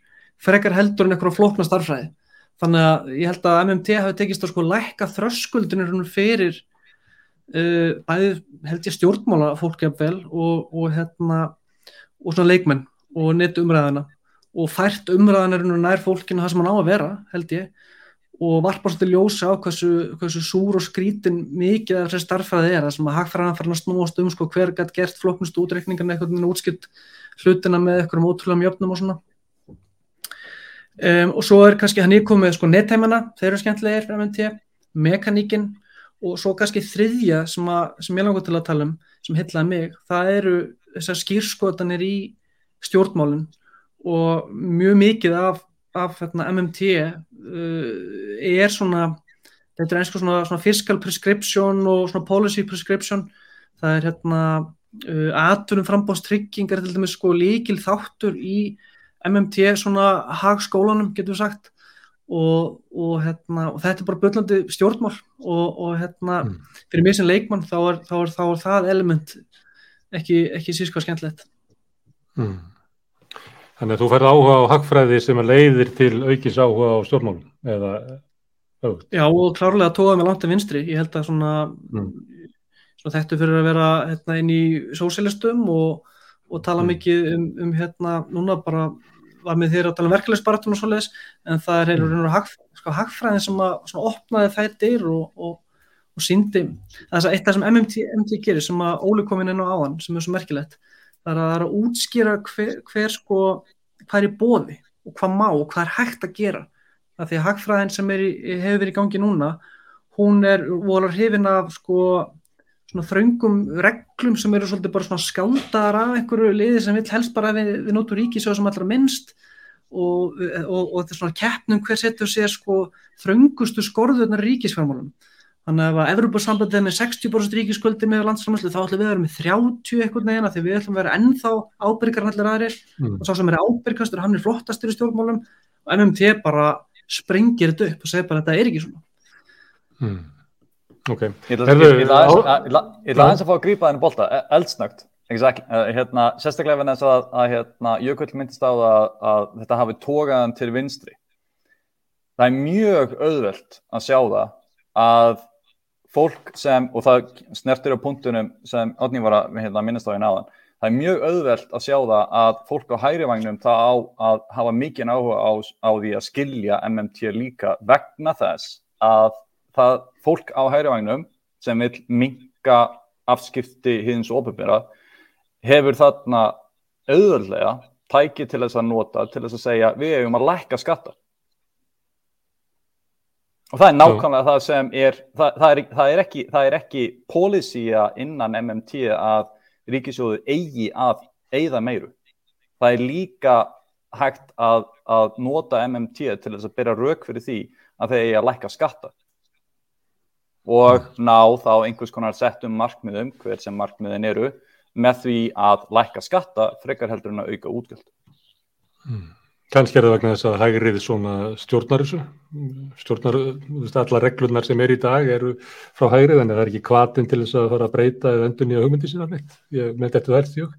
frekar heldur en eitthvað flókna starfræði þannig að ég held að MMT hafi tekist að sko lækka þröskuldunir fyrir uh, bæði held ég stjórnmála fólk jafnvel og, og hérna og svona leikmenn og net umræðina og fært umræðanir nær fólkinu það sem hann á að vera held ég. Og varpa svolítið ljósa á hversu, hversu súr og skrítin mikið af þessi starfræði er það sem að hagfræðan að snúast um sko, hver gætt gert floknustu útreikningarna eitthvað en útskipt hlutina með eitthvað ótrúlega mjöfnum og svona. Um, og svo er kannski hann íkomið sko, netteimana, þeir eru skemmtilegir MNT, mekaníkin og svo kannski þriðja sem, að, sem ég langar til að tala um, sem heitlaði mig það eru þessar skýrskotanir í stjórnmálinn og mjög mikið af, af hérna, MMT uh, er svona þetta er einsko svona, svona fiscal prescription og svona policy prescription. Það er hérna uh, atunum frambóðstrygging er til dæmis sko líkil þáttur í MMT svona hagskólanum getur sagt og, og, hérna, og þetta er bara böllandi stjórnmál og, og hérna Mm. fyrir mér sem leikmann þá er, þá er, þá er það element ekki, ekki síska skemmtilegt Mm. Þannig að þú færð áhuga á hagfræði sem leiðir til aukins áhuga á stjórnmálum eða öfugt. Já og klárlega tóðað með langt til vinstri ég held að svona, Mm. svona þetta fyrir að vera hérna, inn í sósialistum og, og tala Mm. mikið um, um hérna núna bara var með þér að tala um verkeflegsbaratum og svoleiðis en það er heilur mm. hag, sko, hagfræðin sem að svona, opnaði þættir og, og, og síndi þess að eitt af það sem MMT, MMT gerir sem að Óli kom inn á áðan sem er svo merkilegt það er að, það er að útskýra hver, hver sko hvað er í bóði og hvað má og hvað er hægt að gera af því að hagfræðin sem er í, hefur verið í gangi núna hún er volar hrifin af sko svona þröngum reglum sem eru svolítið bara svona skáldaðar af einhverju liði sem vil helst bara við, við nótum ríkisjóð sem allra minnst og, og, og þetta er svona keppnum hver setur sér sko þröngustu skorðunar ríkisfjármálum þannig að ef að Evropasambandið er með 60% ríkiskuldi með landsframlæslu þá ætlum við að vera með 30 eitthvað neginn því við ætlum að vera ennþá ábyrgar en allir aðrir Mm. og sá sem er ábyrgastur hann er flottastur í stjórnmálum og MMT bara sprengir þetta upp og segir bara þetta er ekki svona Mm. Ok, Ég ætla aðeins- að fá að grípa þenni bolta, e- eldsnögt, uh, hérna, sérstaklega vegna þess að, að hérna, Jökull myndist á að, að þetta hafi tókaðan til vinstri. Það er mjög auðvelt að sjá það að fólk sem, og það snertir á punktunum sem Átni var að hérna, minnast á hérna áðan, það er mjög auðvelt að sjá það að fólk á hærivagnum það á að hafa mikið áhuga á, á því að skilja MMT líka vegna þess að það fólk á hærivagnum sem vil minka afskipti hins opinbera hefur þarna auðvöldlega tæki til þess að nota til þess að segja við eigum að lækka skatta. Og það er nákvæmlega það sem er það, það, er, það er ekki það er ekki pólísía innan MMT að ríkisjóðu eigi að eigða meiru. Það er líka hægt að, að nota MMT til þess að byrja rauk fyrir því að þeir eigi að lækka skatta og ná þá einhvers konar settum markmiðum, hver sem markmiðin eru, með því að lækka skatta frekar heldur en að auka útgjöld. kannski er það vegna þess að hægrið svona stjórnar þessu, stjórnar, þú veist, alla reglunar sem er í dag eru frá hægrið, en það er ekki kvatin til þess að fara að breyta eða endur nýja hugmyndi síðan neitt, ég með þetta er þjók.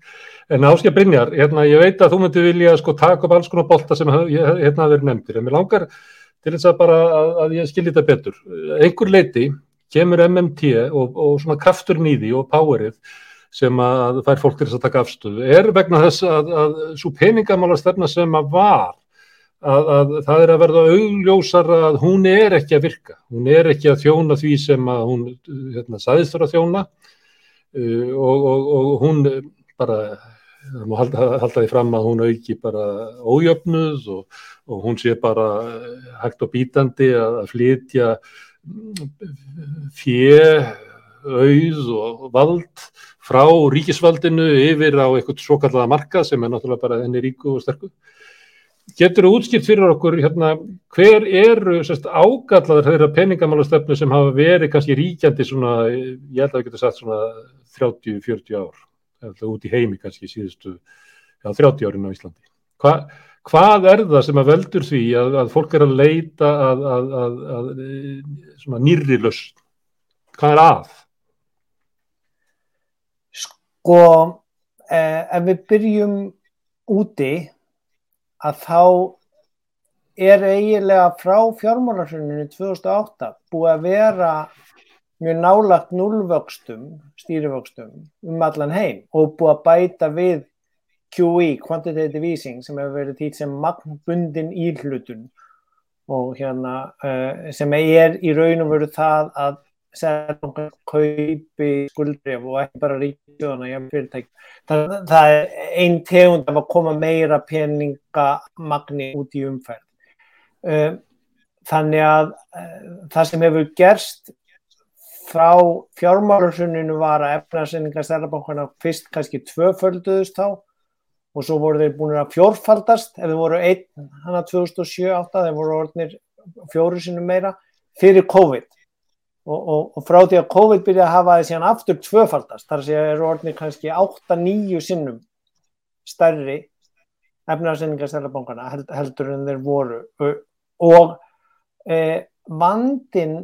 En Áskja Brynjar, hérna, ég veit að þú myndi vilja sko taka upp alls konar bolta sem hérna hafa verið nefndir, en mér langar til þess að bara að, að ég skilji þetta betur. Einhver leiti kemur MMT og, og svona kraftur nýði og powerið sem að fær fólk til þess að taka afstöðu er vegna þess að, að svo peningamála stefna sem að var að, að það er að verða augljósar að hún er ekki að virka. Hún er ekki að þjóna því sem að hún hérna, sæðist fyrir að þjóna. Uh, og, og, og hún bara halda, halda því fram að hún auki bara ójöfnuð og, og hún sé bara hægt og bítandi að flytja fjö, auð og vald frá ríkisvaldinu yfir á eitthvað svo kallaða markað sem er náttúrulega bara henni ríku og sterku. Getur þú útskipt fyrir okkur hérna hver eru sérst, ágallaður þeirra peningamálastefnu sem hafa verið kannski ríkjandi svona, ég held að við getum sagt svona 30-40 ár, eða út í heimi kannski síðustu já, 30 árin á Íslandi. Hva, hvað er það sem að veldur því að, að fólk er að leita að, að, að nýrri löst? Hvað er að? Sko, eh, ef við byrjum úti að þá er eiginlega frá fjármálarsöninu 2008 búið að vera mjög nálagt núlvöxtum, stýrivöxtum um allan heim og búið að bæta við QE, Quantitative Easing, sem hefur verið týtt sem magnbundin íhlutun og hérna uh, sem er í raun og veru það að Sæðbankan kaupi skuldref og ekki bara ríkjóðana hjá fyrirtæk. Það, það er einn tegund af að koma meira peningamagni út í umferð. Um, þannig að uh, það sem hefur gerst frá fjármálarsunninu var að efnarsendingar Sæðbankana fyrst kannski tvöfölduðust þá og svo voru þeir búin að fjórfaldast ef þeir voru einn hana 2007-08 þeir voru orðinir fjóru sinum meira fyrir COVID. Og, og, og frá því að COVID byrjaði að hafa þessi hann aftur tvöfaldast, þar sé að eru orðinir kannski 8-9 sinnum stærri efnarsendingar stærlabankana held, heldur en þeir voru. Og e, vandin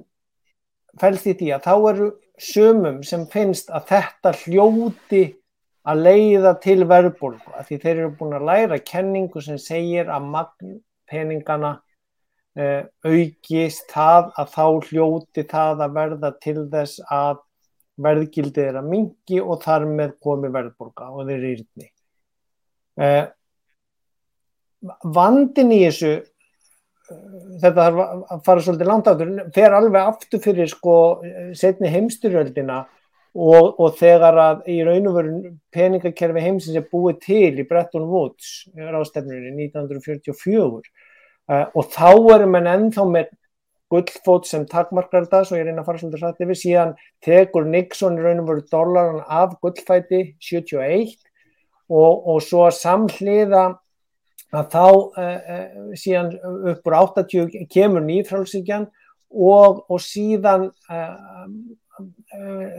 fælst í því að þá eru sömum sem finnst að þetta hljóti að leiða til verðbólku að því þeir eru búin að læra kenningu sem segir að magn peningana uh, aukist það að þá hljóti það að verða til þess að verðgildið er að mingi og þar með komi verðborga og þeir eru írni. Uh, eh, vandin í þessu, uh, þetta þarf að fara svolítið langt áttur, fer alveg aftur fyrir sko setni heimstyrjöldina og, og þegar að í raun og veru peningakerfi heimsins er búið til í Bretton Woods rástefnunni 1944 Uh, og þá erum við ennþá með gullfót sem takmarkar þetta svo ég reyna að fara svolítið satt yfir síðan tekur Nixon í raun og veru dólaran af gullfæti 71 og, og svo samhliða að þá uh, uh, síðan upp úr 80 kemur nýfrálsíkjan og, og síðan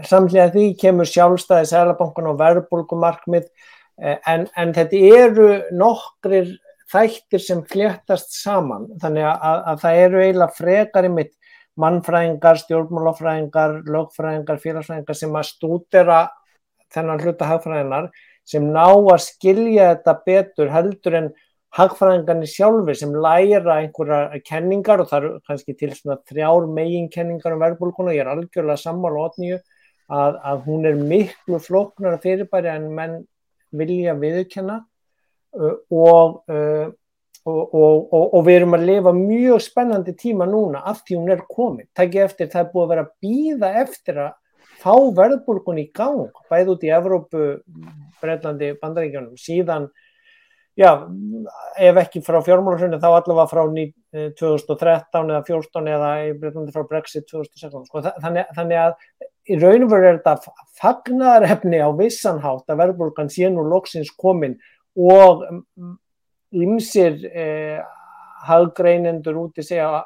samhliða því kemur sjálfstæði Sælabankan og verðbólkumarkmið en, en þetta eru nokkrir þættir sem fléttast saman. Þannig að, að það eru eiginlega frekar í mitt mannfræðingar, stjórnmálafræðingar, lögfræðingar, félagsfræðingar sem að stúdera þennan hluta hagfræðinar sem ná að skilja þetta betur heldur en hagfræðingarnir sjálfur sem læra einhverja kenningar og það eru kannski til svona þrjár megin kenningar um verðbólkuna og ég er algjörlega sammála átnýju að, að hún er miklu floknar fyrirbæri en menn vilja viðkenna Uh, og, uh, og, og, og við erum að lifa mjög spennandi tíma núna af því hún er komin. Takk eftir það er búið að vera að býða eftir að fá verðbólkun í gang, bæð út í Evrópu, Breitlandi, Bandaríkjónum, síðan, já, ef ekki frá fjármálarsönni þá allavega frá 2013 eða 2014 eða í Breitlandi frá Brexit 2016. Sko, þannig, þannig að í raun og veru er þetta fagnarefni á vissanhátt að verðbólkan sé nú loksins komin og ymsir eh, haggreinendur úti segja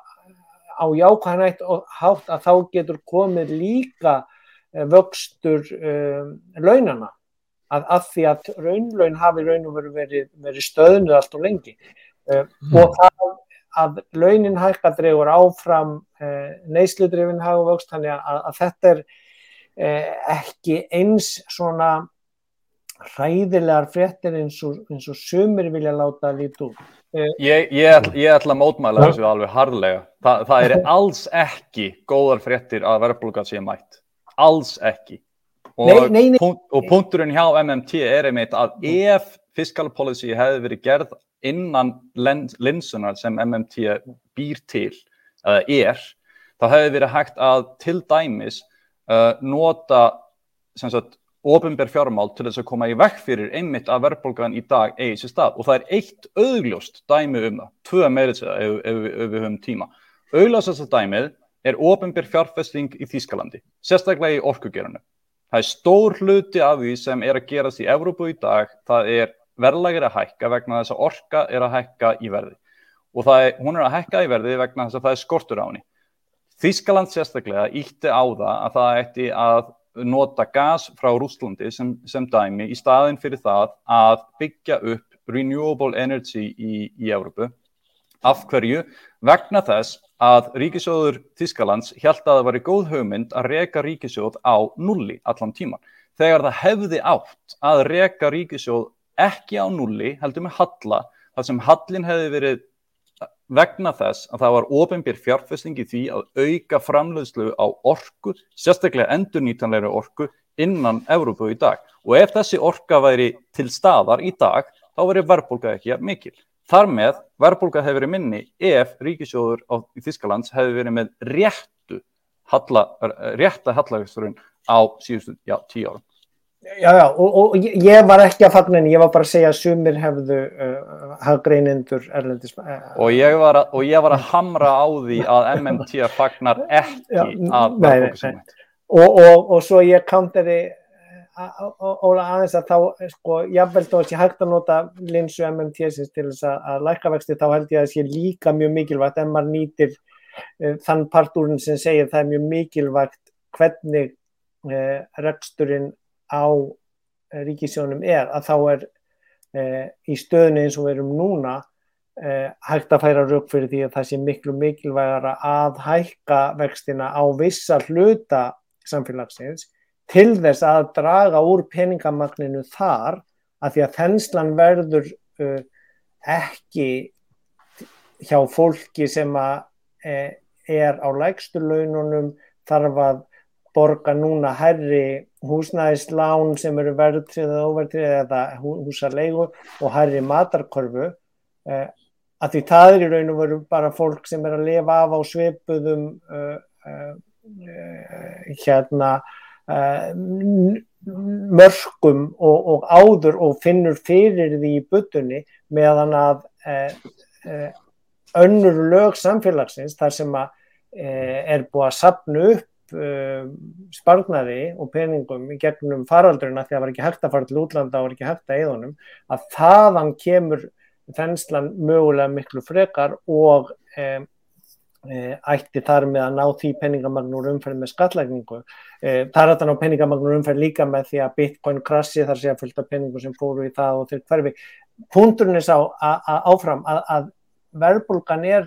á jákvæðanætt og hátt að þá getur komið líka eh, vöxtur eh, launana að, að því að raunlaun hafi raun og verið, verið stöðnuð allt og lengi uh, og það að launin hækka dregur áfram uh, neysludrifin hagvöxt þannig að, að þetta er uh, ekki eins svona hræðilegar fréttir eins og, eins og sumir vilja láta út. Ég, ég, ætla, ég ætla að mótmæla þessu alveg harðlega. Þa, það er alls ekki góðar fréttir að verðbólga sé mætt. Alls ekki. Og, Nei, nei, nei. Punkt, og punkturinn hjá MMT er einmitt að ef fiscal policy hefði verið gerð innan linsunar sem MMT býr til, eða er, þá hefði verið hægt að til dæmis uh, nota sem sagt ofinber fjármál til þess að koma í vekk fyrir einmitt að verðbólgan í dag eigi sér stað og það er eitt augljóst dæmi um það, tvö meirið sér ef, ef, ef við höfum tíma. Augljósast dæmið er ofinber fjárfesting í Þýskalandi, sérstaklega í orkugerinu. Það er stór hluti af því sem er að gerast í Evrópu í dag, það er verðlægir að hækka vegna þess að orka er að hækka í verði og er, hún er að hækka í verði vegna þess að það er skortur á henni. Þýskaland sérstaklega ítti á það að það ætti að nota gas frá Rúslandi sem, sem dæmi í staðin fyrir það að byggja upp renewable energy í, í Európu. Af hverju? Vegna þess að ríkisjóður Þískalands held að það var í góð hugmynd að reka ríkisjóð á nulli allan tíman. Þegar það hefði átt að reka ríkisjóð ekki á nulli, heldur með halla, þar sem hallin hefði verið vegna þess að það var ofinbér fjárfesting í því að auka framleiðslu á orku, sérstaklega endurnýtanleiri orku innan Evrópu í dag. Og ef þessi orka væri til staðar í dag, þá veri verðbólka ekki mikil. Þar með verðbólka hefur verið minni ef ríkisjóður á Þískalands hefur verið með réttu halla, rétta hallagsturinn á síðustu tíu árum. Já, já, og, og ég var ekki að fagna henni, ég var bara að segja að sumir hefðu uh, haggreinendur erlendis. Uh, og, ég að, og ég var að hamra á því að MMT fagnar ekki já, að verðbólkasumni. Og, og, og svo ég kantari Óla aðeins að þá, sko, jáfnveld að ég hægt að nota linsu MMT-sins til þess að læka vexti, þá held ég að það sé líka mjög mikilvægt ef maður nýtir uh, þann partúrin sem segir það er mjög mikilvægt hvernig uh, reksturinn á ríkisjónum er að þá er uh, í stöðinu eins og við erum núna hægt að færa rauk fyrir því að það sé miklu mikilvægara að hækka vextina á vissa hluta samfélagsins til þess að draga úr peningamagninu þar að því að þenslan verður uh, ekki hjá fólki sem að uh, er á lægstu laununum þarf að borga núna herri húsnæðislán sem eru verðtrið eða óverðtrið eða húsarleigu og herri matarkorfu uh, að því það er í raun og veru bara fólk sem er að lifa af á sveipuðum hérna Uh, mörgum og, og áður og finnur fyrir því í butunni meðan að uh, uh, önnur lög samfélagsins þar sem að er búið að sapna upp sparnari og peningum gegnum faraldurina því að það var ekki hægt að fara til útlanda og var ekki hægt að eðunum að þaðan kemur þenslan mögulega miklu frekar og ætti þar með að ná því peningamagnur umferð með skatlækningu. Það er þetta ná peningamagnur umferð líka með því að bitcoin krassi þar sé að fylgta peningu sem fóru í það og til hverfi. Punturinn er sá að áfram að, að verðbólgan er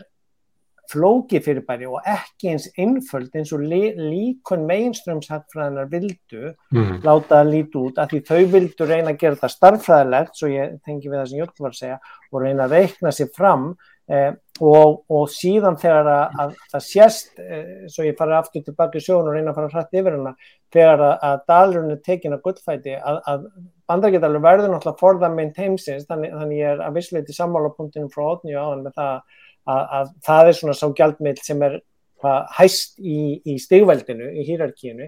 flóki fyrirbæri og ekki eins einföld eins og líkun meginströmshagfræðinar vildu mm. láta það líti út að því þau vildu reyna að gera það starffræðilegt, svo ég tengi við það sem Jörg var að segja, og reyna að reikna sér fram eh, og, og síðan þegar að, að það sést, eh, svo ég fara aftur tilbaka í sjónu og reyna að fara hrætt yfir hana, þegar að, að dalurinn er tekin að gullfæti, að, að bandarækjadalur verður náttúrulega for the main heimsins, þannig, þannig ég er að vissleiti sammálapunktinu frá 8 áðan með það Að, að það er svona sá gjaldmiðl sem er hæst í, í stigveldinu, í hýrarkínu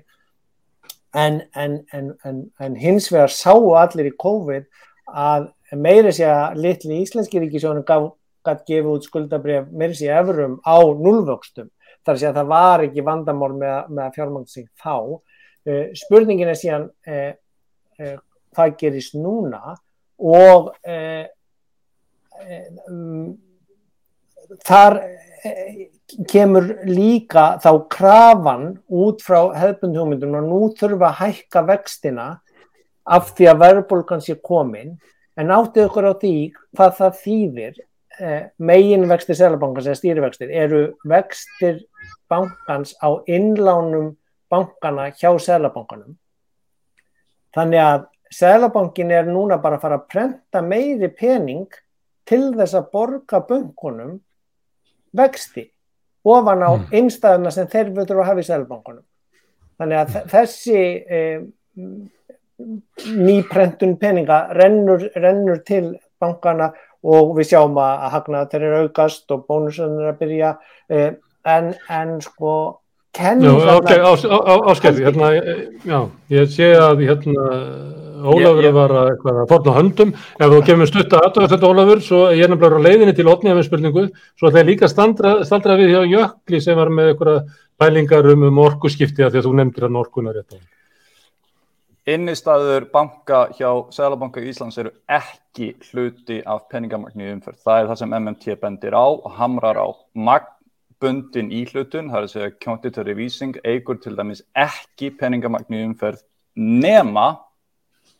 en, en, en, en hins vegar sáu allir í COVID að meiri sé að litli íslenski ríkisjónu gætt gefið út skuldabref meiri sé efrum á núlvöxtum þar sé að það var ekki vandamál með, með sig þá. Uh, spurningin er síðan uh, uh, hvað gerist núna? Og um, þar kemur líka þá krafan út frá hefðbundhjómyndum og nú þurfa að hækka vextina af því að verðbólgan sé komin. En áttið okkur á því hvað það þýðir megin vextir selabankans eða stýrivextir eru vextir bankans á innlánum bankana hjá selabankanum. Þannig að selabankin er núna bara að fara að prenta meiri pening til þess að borga bunkunum vexti ofan á einstæðuna sem þeir völdur að hafa í selabankunum. Þannig að þe- þessi eh, nýprentun peninga rennur, rennur til bankana og við sjáum að, að hagnaða þeir eru aukast og bónusunum er að byrja eh, en, en sko Já, kenningarnar Ásgeir, Ás- Á- Ásgeir, hérna, eh, ég sé að hérna, Ólafur Ég- var að, eitthvað, að forna höndum, ef þú kemur stutta aðtöða þetta Ólafur, svo ég er nefnilega á leiðinni til otni af með spurningu, svo ætla ég líka að staldra, við hjá Jökli sem var með einhverja pælingar um, um orkuskipti að því að þú nefndir hann orkunar rétt á. Innistæður banka hjá Sælabanka Íslands eru ekki hluti af peningamagni í umferð. Það er það sem MMT bendir á og hamrar á. Magnbundin íhlutun, það er að segja quantitative easing, eigur til dæmis ekki peningamagni í umferð nema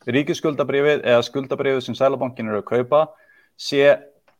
ríkisskuldabrifið eða skuldabrifið sem Sælabankin eru að kaupa sé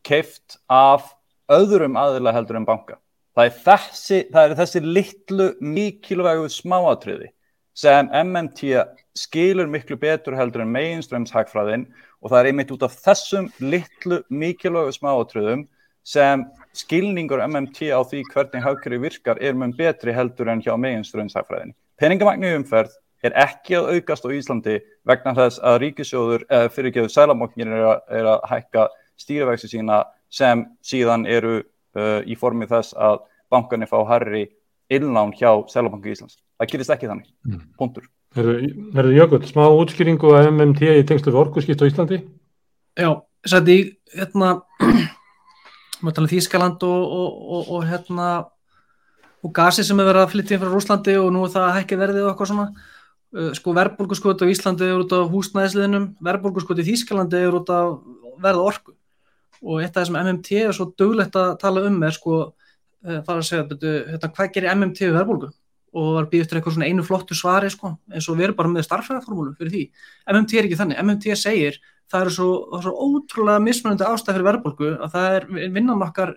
keift af öðrum aðila heldur en banka. Það er þessi, það er þessi litlu mikilvægu smáatriði sem MMT skilur miklu betur heldur en meginströmshagfræðin og það er einmitt út af þessum litlu mikilvægu smáatriðum sem skilningur MMT á því hvernig hagkerfi virkar er mun betri heldur en hjá meginströmshagfræðin. Peningamagnu umferð er ekki að aukast á Íslandi vegna þess að ríkisjóður eða fyrirgeðu sælamoknir er, er að hækka stýrivexi sína sem síðan eru uh, í formi þess að bankanir fá herri innlán hjá Sælabanku Íslands. Það gerist ekki þannig. Mm. Puntur. Verður Jökull, smá útskýringu að MMT í tengslu við orkuskipt á Íslandi? Já, sætti í hérna <clears throat> maður tala um Þýskaland og, og, og, og hérna og gasi sem er verið að flytja inn frá Rúslandi og nú er það að hækki verðið og eitthvað svona uh, sko verðbólguskot á Íslandi er út af húsnæðisliðinum, verðbólguskot í Þýskalandi er út af verða orku og eitt af það sem MMT er svo duglegt að tala um er sko uh, fara að segja, betu, hérna, hvað gerir MMT við verðbólgu og var býð eftir eitthvað svona einu flottu svari sko, eins og við erum bara með starffræðaformúlu fyrir því. MMT er ekki þannig, MMT segir það eru svo, er svo ótrúlega mismunandi ástæð fyrir verðbólgu að það er vinnan okkar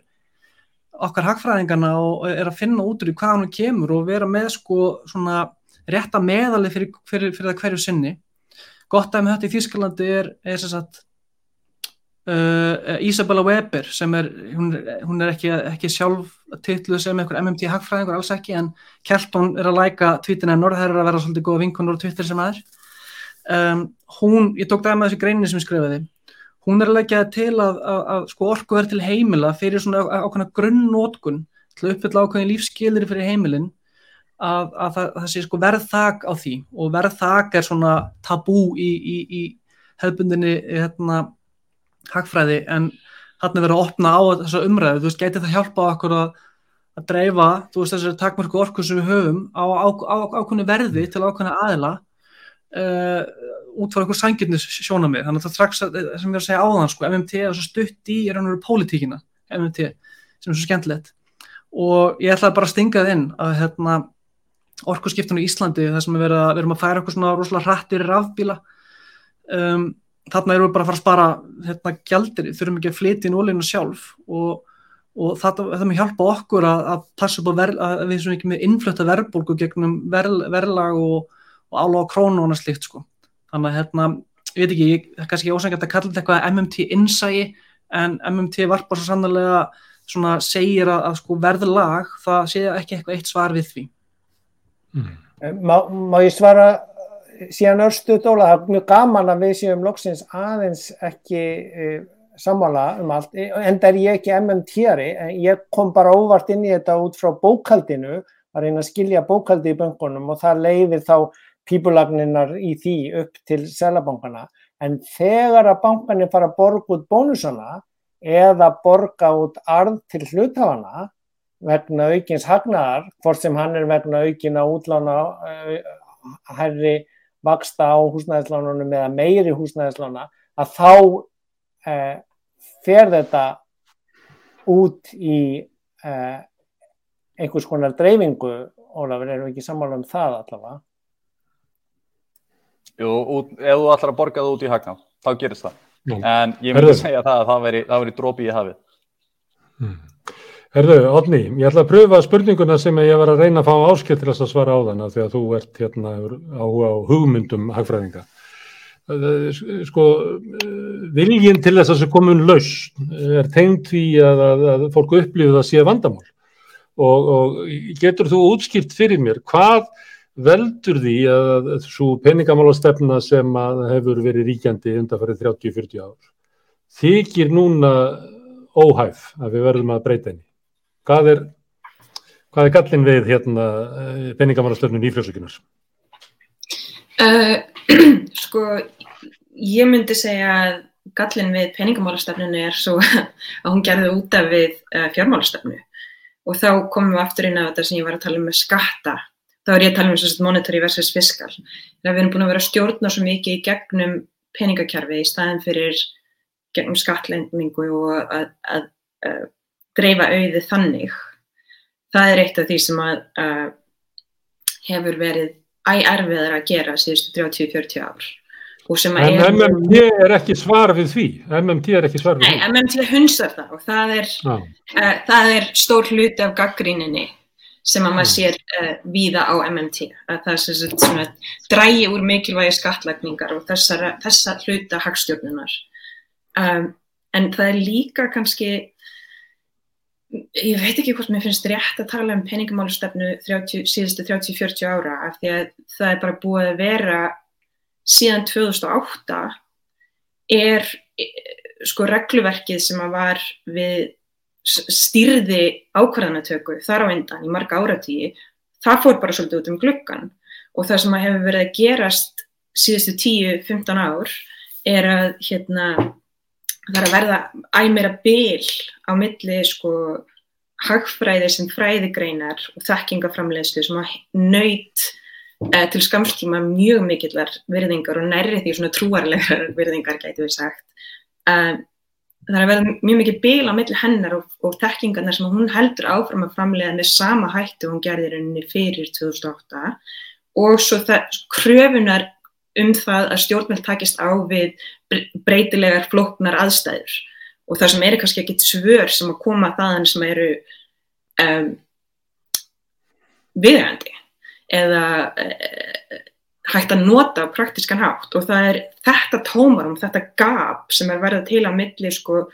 okkar hagfræðingarna og er að finna út úr í hvað hann kemur og vera með sko svona rétta meðali fyrir, fyrir, fyrir það hverju sinni. Gott að með þetta í Þýskalandi er, er sem sagt uh, Isabella Weber sem er hún, hún er ekki, ekki sjálf titluð sem einhver MMT hagfræðingur alls ekki en Kelton er að læka tvítin hennar, það er að vera svolítið góða vinkonur og Twitter sem aður. Um, hún, ég tók það með þessi greinin sem ég skrifaði. Hún er að það til að, að, að sko orku verður til heimila fyrir svona ákveðna grunnnótkun til að uppfylla ákveðin lífskilir fyrir heimilin að, að það, það sé sko verðþak á því. Og verðþak er svona tabú í, í, í hefðbundinni hérna, hagfræði en hann er verið að opna á þessa umræðu, þú veist, gæti það hjálpa okkur að, að dreifa, þú veist, þessari takmörku orku sem við höfum á, á, á, ákveðinu verði til ákveðina aðila uh, út frá einhver sangirnis sjónamið, þannig að það strax að- sem við erum að segja áðan, sko, MMT er svo stutt í raun og veru pólitíkina, MMT sem er svo skemmtilegt. Og ég ætlaði bara að stinga það inn að hérna orkuskiptunum í Íslandi, það sem við erum að, við erum að færa okkur svona rosalega hrattir rafbíla. Um, þarna erum við bara að fara að spara hérna gjaldir, þurfum ekki að flytja inn ólínu sjálf og, og þetta, þetta með hjálpa okkur að, að passa upp á verð, að við sem ekki með innflötta verðbólgu gegnum verð, verðlag og, og álága krónu og annað slíkt sko. Þannig að hérna, ég veit ekki, ég, það er kannski ósængjöld að kalla þetta eitthvað MMT innsæi en MMT varpar svo sannlega svona segir að, að sko verðlag það sé ekki eitthvað eitt svar við því. Má, má ég svara síðan örstu dóla, það er mjög gaman að við séum loksins aðeins ekki e, sammála um allt, en það er ég ekki MMT-ari, en ég kom bara óvart inn í þetta út frá bókaldinu, að reyna að skilja bókaldi í böngunum og það leiðir þá pípulagninnar í því upp til selabankana, en þegar að bankanir fara að borga út bónusana eða borga út arð til hlutafana vegna aukins hagnaðar, hvort sem hann er vegna aukina útlána uh, herri vaksta á húsnæðislánunum eða meiri húsnæðislána, að þá uh, fer þetta út í uh, einhvers konar dreifingu, Ólafur, erum við ekki sammála um það allavega? Jú, út, ef þú ætlar að borga það út í hagnað, þá gerist það. Nú. En ég myndi Herðu. segja það að það veri, það veri drópi í hafið. Herðu, Odni, ég ætla að pröfa spurninguna sem ég var að reyna að fá áskilt til þess að svara á þann því að þú ert hérna áhuga á hugmyndum hagfræðinga. Sko, viljinn til þess að þessu komun laus er tengt því að, að, að fólk upplifið að sé vandamál og, og getur þú útskipt fyrir mér hvað veldur því að svo peningamálastefna sem hefur verið ríkjandi undanfarið 30-40 ár þykir núna óhæf að við verðum að breyta henni? Hvað er, hvað er gallin við hérna eh, peningamannastöfnun í frjóðsökunar? Uh, <clears throat> sko, ég myndi segja að gallin við peningamálastefnunu er svo <laughs> að hún gerði út af við uh, fjármálastefnu og þá komum við aftur inn á þetta sem ég var að tala um með skatta. Þá er ég að tala um þess að monetary versus fiskal. Þegar við erum búin að vera stjórna svo mikið í gegnum peningakjarfi í staðin fyrir gegnum skattlendingu og að, að, að dreifa auði þannig. Það er eitt af því sem að uh, hefur verið æerfiðar að gera síðustu 30-40 ár. En er... MMT er ekki svar við því? MMT er ekki svar við því? Nei, MMT hunsar það og það er, uh, það er stór hluti af gaggríninni sem að maður sér uh, víða á MMT. Að það er svona drægi úr mikilvægi skattlagningar og þessar, þessa hluta hagstjórnunar. Um, en það er líka kannski ég veit ekki hvort mér finnst rétt að tala um peningamálustefnu síðustu 30-40 ára af því að það er bara búið að vera síðan 2008 er sko regluverkið sem að var við styrði ákvarðanatöku þar á endan í marga áratíi það fór bara svolítið út um glukkan og það sem að hefur verið að gerast síðustu 10-15 ár er að hérna það er að verða æmera bil á milli sko hagfræði sem fræðigreinar og þekkingaframlegslu sem að nöyt eh, til skamstíma mjög mikillar virðingar og nærri því svona trúarlegar virðingar gæti við sagt. Um, það er að verða mjög mikið bil á milli hennar og, og þekkingarnar sem hún heldur áfram að framlega með sama hættu hún gerði rauninni fyrir 2008 og svo það kröfunar um það að stjórnmjöld takist á við breytilegar flóknar aðstæður. Og það sem eru kannski ekkit svör sem að koma þaðan sem eru um, viðhægandi eða uh, hægt að nota á praktískan hátt. Og það er þetta tómarum, þetta gap sem er verið til að milli sko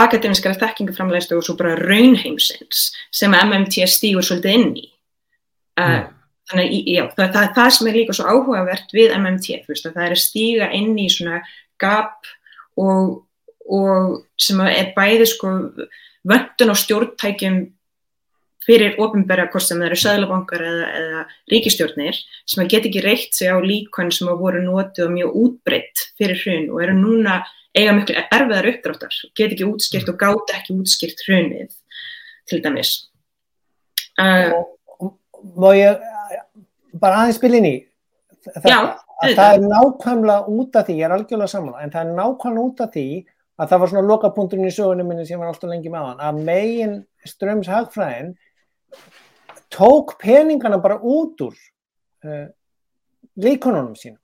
akademiskara þekkingaframlegslu og svo bara raunheimsins sem MMT stígur svolítið inn í. Uh, mm þannig já, það, það, það sem er líka svo áhugavert við MMT, veist, það er að stíga inn í svona gap og, og sem er bæði sko vöndun á stjórntækjum fyrir ofinbæra hvort sem það eru söðlabankar eða, eða ríkistjórnir sem get ekki reitt sig á líkon sem að voru notið og mjög útbreytt fyrir hrun og eru núna eiga miklu erfiðar uppdráttar, get ekki útskýrt og gátt ekki útskýrt hrunið til dæmis. Uh, Má ég bara aðeins spilin í það, Já, það er nákvæmlega út af því, ég er algjörlega saman en það er nákvæmlega út af því að það var svona lokapunkturinn í sögunum minni sem var alltaf lengi með hann, að megin ströms hagfræðin tók peningana bara út úr uh, líkonunum sín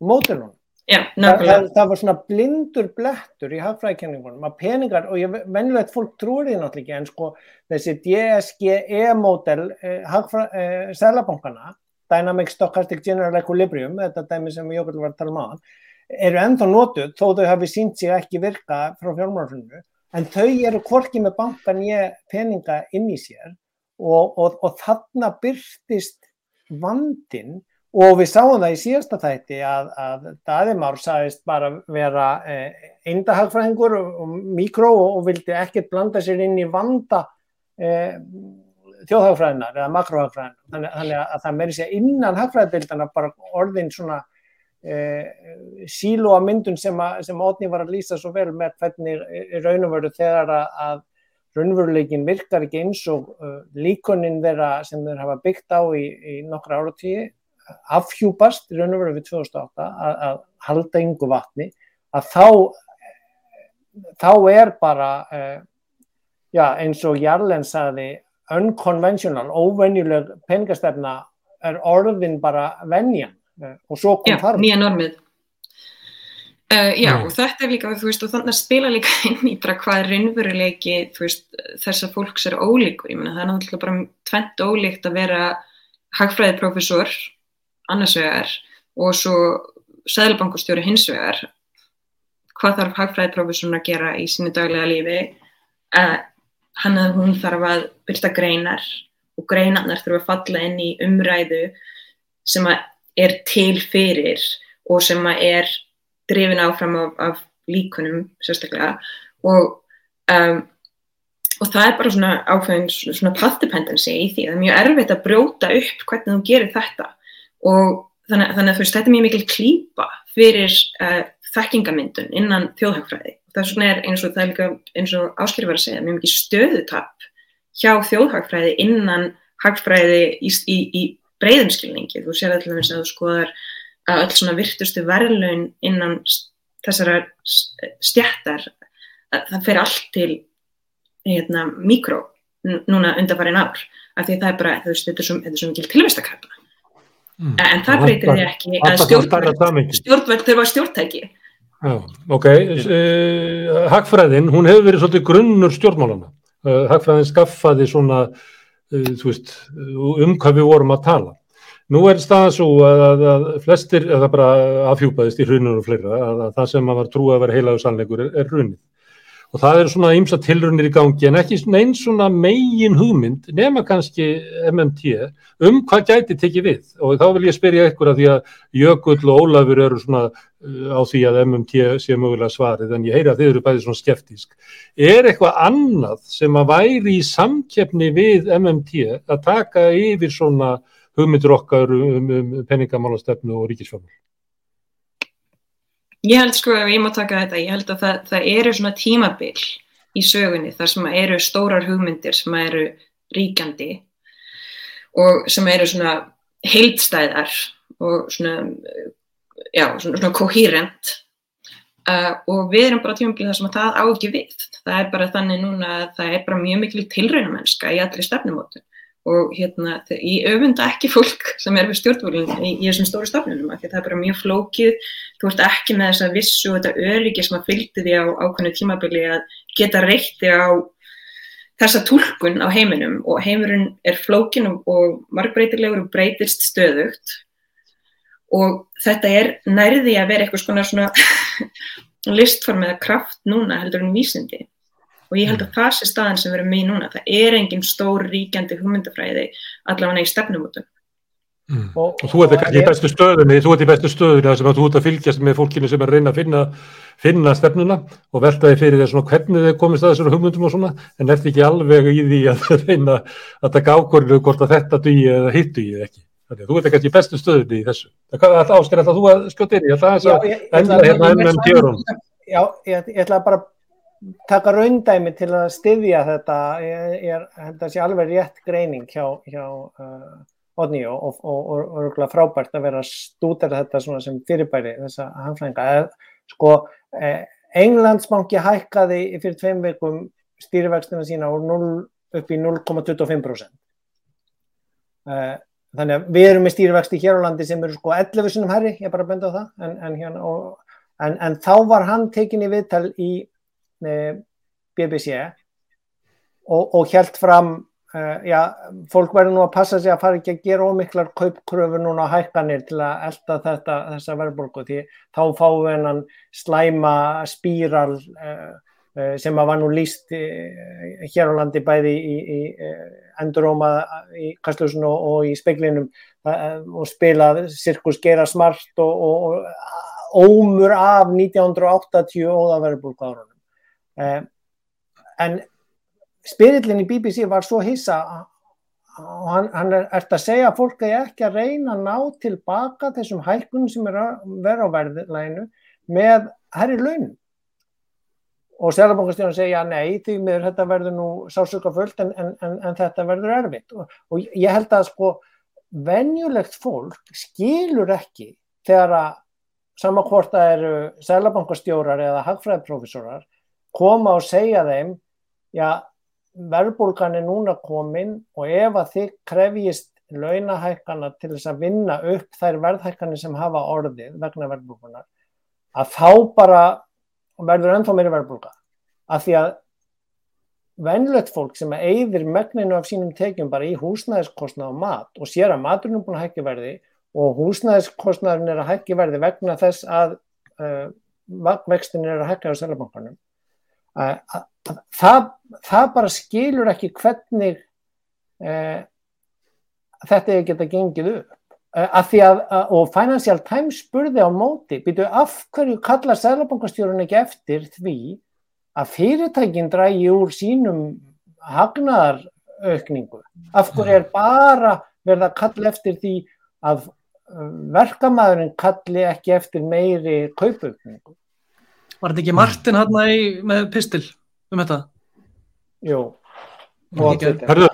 mótunum Já, það, það, var svona blindur blettur í hagfræðikenningunum að peningar, og ég vennilegt fólk trúir því náttúrulega ekki, en sko þessi DSGE-mótel eh, eh, selabankana Dynamic Stochastic General Equilibrium, þetta dæmi sem við jókvæmlega varum að tala um aðan, eru ennþá notuð þó þau hafi sínt sig ekki virka frá fjármálaflunum, en þau eru hvorki með bankan ég peninga inn í sér og, og, og þarna byrtist vandin og við sáum það í síðasta þætti að, að Daðimár sagðist bara vera eh, eindahagfræðingur og, mikró og vildi ekkert blanda sér inn í vanda eh, þjóðhagfræðinar eða makrohagfræðinar. Þannig, þannig að það meiri sé innan hagfræðibildana bara orðin svona eh, sílu á myndun sem, að, sem Ótni var að lýsa svo vel með hvernig raunumvöru þegar að raunveruleikin virkar ekki eins og líkoninn þeirra sem þeir hafa byggt á í, í nokkra áratíi afhjúpast í raunveru við 2008 að, að halda yngu vatni að þá þá er bara uh, já, eins og Jarlen sagði unconventional, óvenjuleg peningastefna er orðin bara venjan eh, og svo kom Já, nýja normið. Uh, já, Já. og þetta er líka, þú veist, og þannig að spila líka <laughs> inn í bara hvað er raunveruleiki, veist, þessar fólks er ólíkur, ég meina það er náttúrulega bara tvent ólíkt að vera hagfræðiprófessor annars vegar og svo sæðlabankastjóri hins vegar hvað þarf hagfræðiprófessorinn að gera í sínu daglega lífi? Uh, hann eða hún þarf að byrta greinar og greinarnar þurfa að falla inn í umræðu sem er til fyrir og sem er drifin áfram af, af líkunum sérstaklega. Og, um, og það er bara svona ákveðin svona path dependency í því það er mjög erfitt að brjóta upp hvernig þú gerir þetta og þannig, þannig að þú veist þetta er mjög mikil klípa fyrir uh, þekkingamyndun innan þjóðhagfræði það er eins og eins og áskilur var að segja mjög mikið stöðutapp hjá þjóðhagfræði innan hagfræði í, í, í breiðum skilningi. Þú sér allir að þú skoðar að öll svona virtustu verðlaun innan þessara stjættar það fer allt til hérna, mikró núna undarfærin ár. Af því það er bara, þú veist, þetta er svo, mikil tilvæstakrafna Mm. en það breytir því ekki að það stjórnvöld þurfa stjórntæki Já, ok. Uh, hagfræðin, hún hefur verið svolítið grunnur stjórnmálana. Uh, hagfræðin skaffaði svona, uh, þú veist, um hvað við vorum að tala. Nú er staðan svo að, að, að flestir, eða bara afhjúpaðist í hrunur og fleira, að, að það sem að var trúið að vera heilagur sannleikur er, er hrunið. Og það eru svona ymsa tilrunir í gangi en ekki svona eins svona megin hugmynd nema kannski MMT um hvað gæti tekið við. Og þá vil ég spyrja ykkur að því að Jökull og Ólafur eru svona uh, á því að MMT sé mögulega svarið en ég heyri að þið eru bæði svona skeptísk. Er eitthvað annað sem að væri í samkeppni við MMT að taka yfir svona hugmyndir okkar um, um penningamálastefnu og ríkisfjármál? Ég held sko ef ég má taka þetta, ég held að það, það eru svona tímabil í sögunni þar sem eru stórar hugmyndir sem eru ríkjandi og sem eru svona heildstæðar og svona, já, svona, svona kohérent uh, og við erum bara á tímabilið þar sem að það á ekki við. Það er bara þannig núna að það er bara mjög mikil tilraunamennska í allri stefnumótun og hérna, ég öfunda ekki fólk sem er við stjórnvölinn í, í þessum stóru stofnunum af því það er bara mjög flókið. Þú ert ekki með þessa vissu og þetta öryggi sem að fylgdi því á ákveðnu tímabili að geta reytti á þessa túlkun á heiminum. Og heimurinn er flókin og, margbreytilegur og breytist stöðugt. Og þetta er nærði að vera eitthvað svona <laughs> listform eða kraft núna heldur en vísindi og ég held að það sé staðan sem við erum í núna það er engin stór ríkjandi hugmyndafræði allavega í stefnumótun Mm. Og, Og þú ert kannski í bestu stöðunni, þú ert í bestu stöðunni þar sem að þú ert að fylgjast með fólkinu sem er að reyna að finna, finna stefnuna og velta því fyrir þér svona hvernig þið komist að þessari hugmyndum og svona, en ert ekki alveg í því að <laughs> reyna að taka ákvörðu hvort að þetta dugi eða hitt dugi ekki. Þannig að þú ert kannski í bestu stöðunni í þessu. Það er þú að skjóta inn í, þess Já, að ég, ætla- hérna ég- MM Tjörun. Já, ég, ég ætla bara að taka raundæmi til að styðja þetta er- það sé alveg rétt greining hjá, hjá uh, Odni og, og, og, og, frábært að vera stúdera þetta sem fyrirbæri þessa hagfræðinga. Eh, sko, eh, Englandsbanki hækkaði fyrir tveim vikum stýrivextina sína úr 0 upp í 0,25% eh, þannig að við erum með stýrivexti hér á landi sem eru sko 11 sinum herri, ég bara benda á það en, en, hérna, en, en þá var hann tekin í viðtal í BBC og, og held fram uh, já, fólk verður nú að passa sig að fara ekki að gera ómiklar kaupkröfur núna á hækkanir til að elda þetta, þessa verðbólgu því þá fáum við hennan slæma spíral uh, uh, sem að var nú líst hér á landi bæði í, í enduróma í kastljósinu og, og í speiklinum og spilað sirkus gera smart og, og, og ómur af 1980 óðaverðbólgu árunum. Uh, en spyrillin í BBC var svo hissa og hann, hann er eftir að segja að fólk er ekki að reyna að ná tilbaka þessum hækkunum sem er að vera á verðlæginu með herri launum og Sælabankastjóðan segja nei því miður þetta verður nú sásöka fullt en, en, en, en þetta verður erfitt. Og, og ég held að sko venjulegt fólk skilur ekki þegar að saman hvort það eru Sælabankastjórar eða hagfræðprofessorar koma og segja þeim já verðbólgan er núna komin og ef að þið krefjist launahækana til þess að vinna upp þær verðhækkanir sem hafa orðið vegna verðbólgunar að þá bara verður ennþá meiri verðbólka af því að venlögt fólk sem eigðir megninu af sínum tekjum bara í húsnæðiskostnað og mat og sér að maturinn er búin að hækja verði og húsnæðiskostnaðurinn er að hækja verði vegna þess að uh, vextin er að hækja á selabankanum uh, það, það bara skilur ekki hvernig uh, þetta geta gengið upp að því að, og Financial Times spurði á móti, býtu af hverju kallar selabankastjórun ekki eftir því að fyrirtækinn drægi úr sínum hagnaðaraukningu. Af hverju er bara verið að kalla eftir því að verkamæðurinn kalli ekki eftir meiri kaupaukningu. Var þetta ekki Martin hann með pistil um þetta? Jú. Herðu,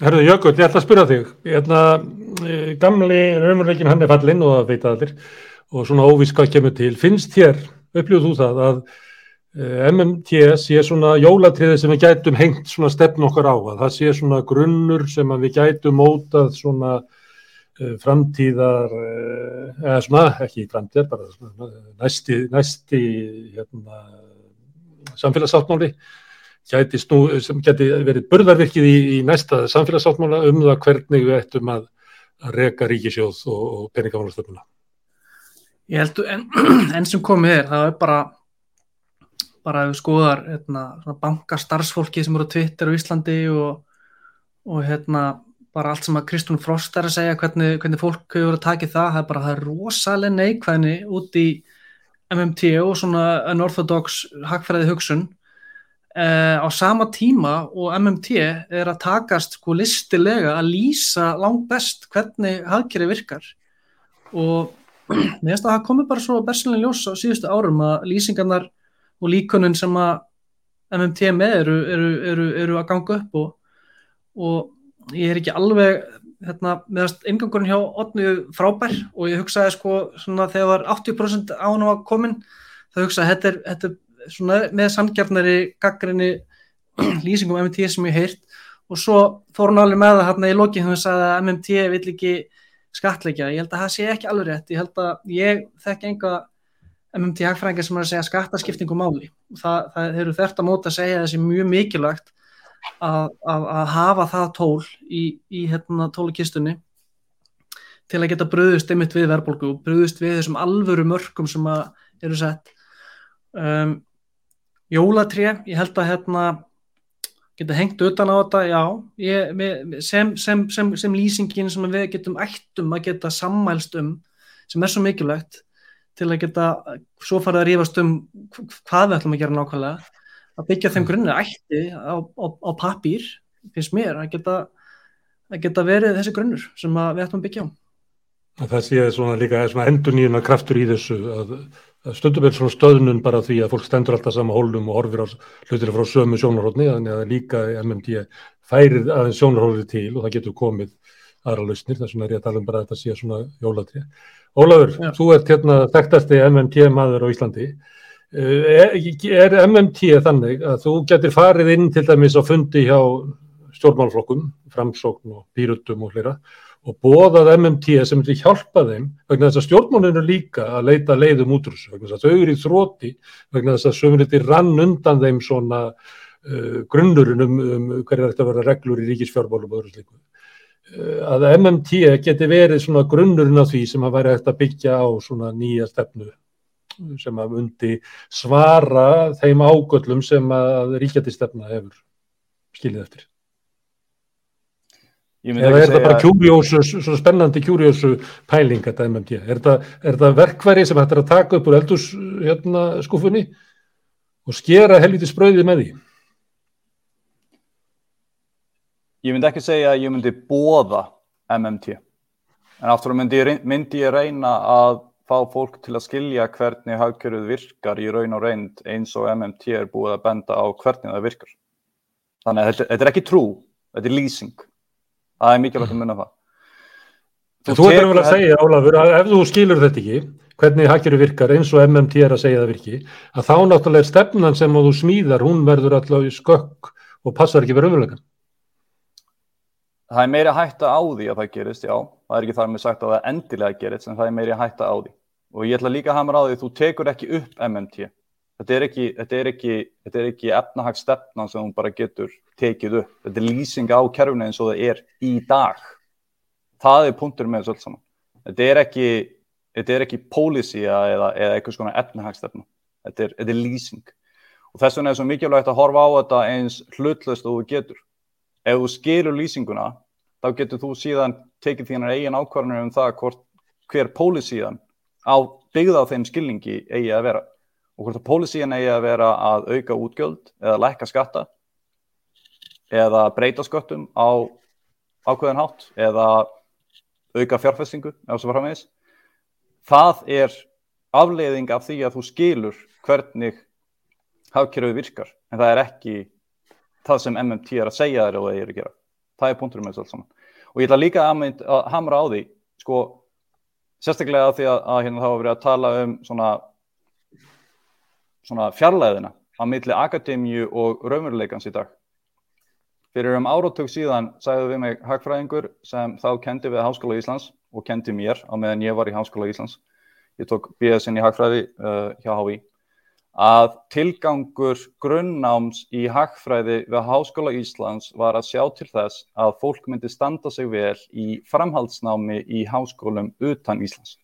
herðu Jökull, ég ætla að spyrja þig. Hérna, gamli raunveruleikin hann er fallinn og það veit allir og svona óvís hvað kemur til. Finnst þér, upplýðu þú það að MMT sé svona jólatriði sem við gætum hengt svona stefn okkar á að það sé svona grunnur sem við gætum mótað svona uh, framtíðar uh, eða svona, ekki framtíðar bara svona, næsti, næsti hérna, samfélagsáttmáli snú, sem gæti verið burðarvirkið í, í næsta samfélagsáttmála um það hvernig við ættum að, að reka ríkisjóð og, og peningafálastöfuna Ég held að <clears throat> enn en sem komið er, það er bara bara ef við skoðar hérna, bankastarfsfólki sem eru á Twitter á Íslandi og, og hérna, bara allt sem að Kristún Frost er að segja hvernig, hvernig fólk hefur að taka það, það er bara það er rosalega neikvæðni út í MMT og svona unorthodox hagfræði hugsun. Eh, á sama tíma og MMT er að takast sko listilega að lýsa langt best hvernig hagkerri virkar. Og <clears throat> mér finnst að það komi bara svo bersinlega ljós á síðustu árum að lýsingarnar og líkunum sem að MMT með eru, eru, eru, eru að ganga upp og, og ég er ekki alveg hérna, meðast ingangurinn hjá Otni frábær og ég hugsaði sko svona þegar 80% á hann var komin þá hugsaði þetta er, þetta er svona með samgjarnari gaggrinni <clears throat> lýsingum MMT sem ég heirt og svo fór hann alveg með það hérna í loki sagði að MMT vill ekki skatleikja, ég held að það sé ekki alveg rétt, ég held að ég þekk enga MMT hagfræðingar sem er að segja skattaskiptingu máli. Og það, það eru þert að móta að segja þessi mjög mikilvægt að, að, að hafa það tól í, í hérna, tólukistunni til að geta bröðust einmitt við verðbólku og bröðust við þessum alvöru mörgum sem eru sett. Um, Jólatré, ég held að hérna, geta hengt utan á þetta, já ég, sem, sem, sem, sem lýsingin sem við getum ættum að geta sammælst um sem er svo mikilvægt til að geta svo farið að rífast um hvað við ætlum að gera nákvæmlega að byggja þeim grunni ætti á, á, á papír, finnst mér að geta, að geta verið þessi grunnur sem við ætlum að byggja á Það sé svona líka endur nýjuna kraftur í þessu að, að stundum er svona stöðnun bara því að fólk stendur alltaf sama hólum og horfir á hlutir frá sömu sjónarhóðni þannig að líka MMD færið aðeins sjónarhóðið til og það getur komið aðra lausnir, þess vegna er ég að tala um bara að þetta sé svona jólatrið Ólafur, Já. þú ert hérna þekktasti MMT maður á Íslandi. Er, er MMT þannig að þú getur farið inn til dæmis á fundi hjá stjórnmálflokkum, framsókn og býrutum og hlera og bóðað MMT sem vil hjálpa þeim vegna þess að stjórnmálinu líka að leita leiðum út úr þessu, vegna þess að þau eru í þrótti vegna þess að sömuriti rann undan þeim svona uh, grunnurinn um, um hverja þetta verða reglur í ríkisfjármálum og öðru sliku. Eh, að MMT geti verið svona grunnurinn af því sem að væri eftir að byggja á svona nýja stefnu sem að undi svara þeim ágöllum sem að ríkjættistefna hefur skilið eftir. Eða er það bara kjúriósu, svona spennandi kjúriósu pæling þetta MMT? Er það verkværi sem hættir að taka upp úr eldus hérna, skuffunni og skera helviti spröðið með því? Ég myndi ekki segja að ég myndi bóða MMT en aftur myndi ég, myndi ég reyna að fá fólk til að skilja hvernig hagkjöruð virkar í raun og reynd eins og MMT er búið að benda á hvernig það virkar. Þannig að þetta, þetta er ekki trú, þetta er lýsing. Það er mikilvægt að munna það. Þú, þú ert alveg að segja, Ólafur, að ef þú skilur þetta ekki, hvernig hagkjöruð virkar eins og MMT er að segja það virki, að þá náttúrulega er stefnan sem þú smíðar, hún verður alltaf í skökk og passar ekki verið umvölugan það er meiri hætta á því að það gerist, já það er ekki þar með sagt að það endilega gerist en það er meiri hætta á því og ég ætla líka að hamra á því þú tekur ekki upp MMT þetta er ekki, ekki, ekki efnahagsstefna sem hún bara getur tekið upp, þetta er lýsing á kerfinu eins og það er í dag. Það er punktur með þessu öll saman. Þetta er ekki, ekki policy eða, eða eitthvað svona efnahagsstefna. Þetta er, þetta er lýsing. Og þess vegna er svo mikilvægt að horfa á þetta eins hlutlust og þú getur. Ef þú skilur lýsinguna þá getur þú síðan tekið þínar eigin ákvarðanir um það hvort, hver pólisíðan á byggða á þeim skilningi eigi að vera og hvort að pólisíðan eigi að vera að auka útgjöld eða lækka skatta eða breyta sköttum á ákveðin hátt eða auka fjárfestingu eða svo framvegis. Það er afleiðing af því að þú skilur hvernig hafkerfið virkar en það er ekki það sem MMT er að segja þér og það er að gera. Það er punkturum með þessu alls saman. Og ég ætla líka að, að hamra á því sko, sérstaklega því að, að hérna þá hefur verið að tala um svona, svona fjarlæðina á milli akademíu og raunveruleikans í dag. Fyrir um áratug síðan sagði við mig hagfræðingur sem þá kendi við Háskóla Íslands og kendi mér á meðan ég var í Háskóla Íslands. Ég tók BS-in í hagfræði uh, hjá HÍ að tilgangur grunnnáms í hagfræði við Háskóla Íslands var að sjá til þess að fólk myndi standa sig vel í framhaldsnámi í háskólum utan Íslands.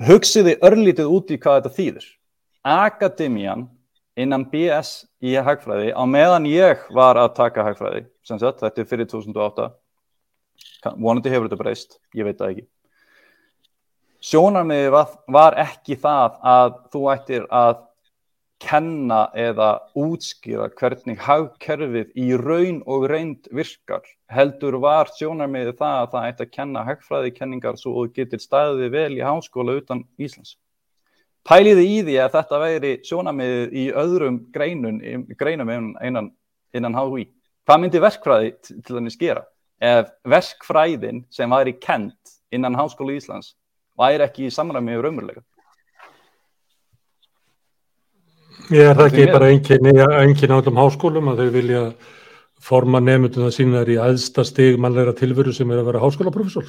Hugsiði örlítið út í hvað þetta þýðir. Akademian innan BS í hagfræði á meðan ég var að taka hagfræði, sem sagt, þetta er fyrir 2008, vonandi hefur þetta breyst, ég veit það ekki sjónarmiði var, var ekki það að þú ættir að kenna eða útskýra hvernig hagkerfið í raun og reynd virkar heldur var sjónarmiði það að það ætti að kenna hagfræðikenningar svo þú getur staðið vel í háskóla utan Íslands. Pæliði í því að þetta væri sjónarmiðið í öðrum greinun, greinum innan, innan HÍ. Hvað myndi verkfræði til þannig skera? Ef verkfræðin sem væri kent innan háskóla Íslands væri ekki í samræmi með raunveruleika. Ég er það ekki bara engin á allum háskólum að þau vilja forma nefndum það sína er í aðsta stig mannleira tilveru sem er að vera háskólaprofessor?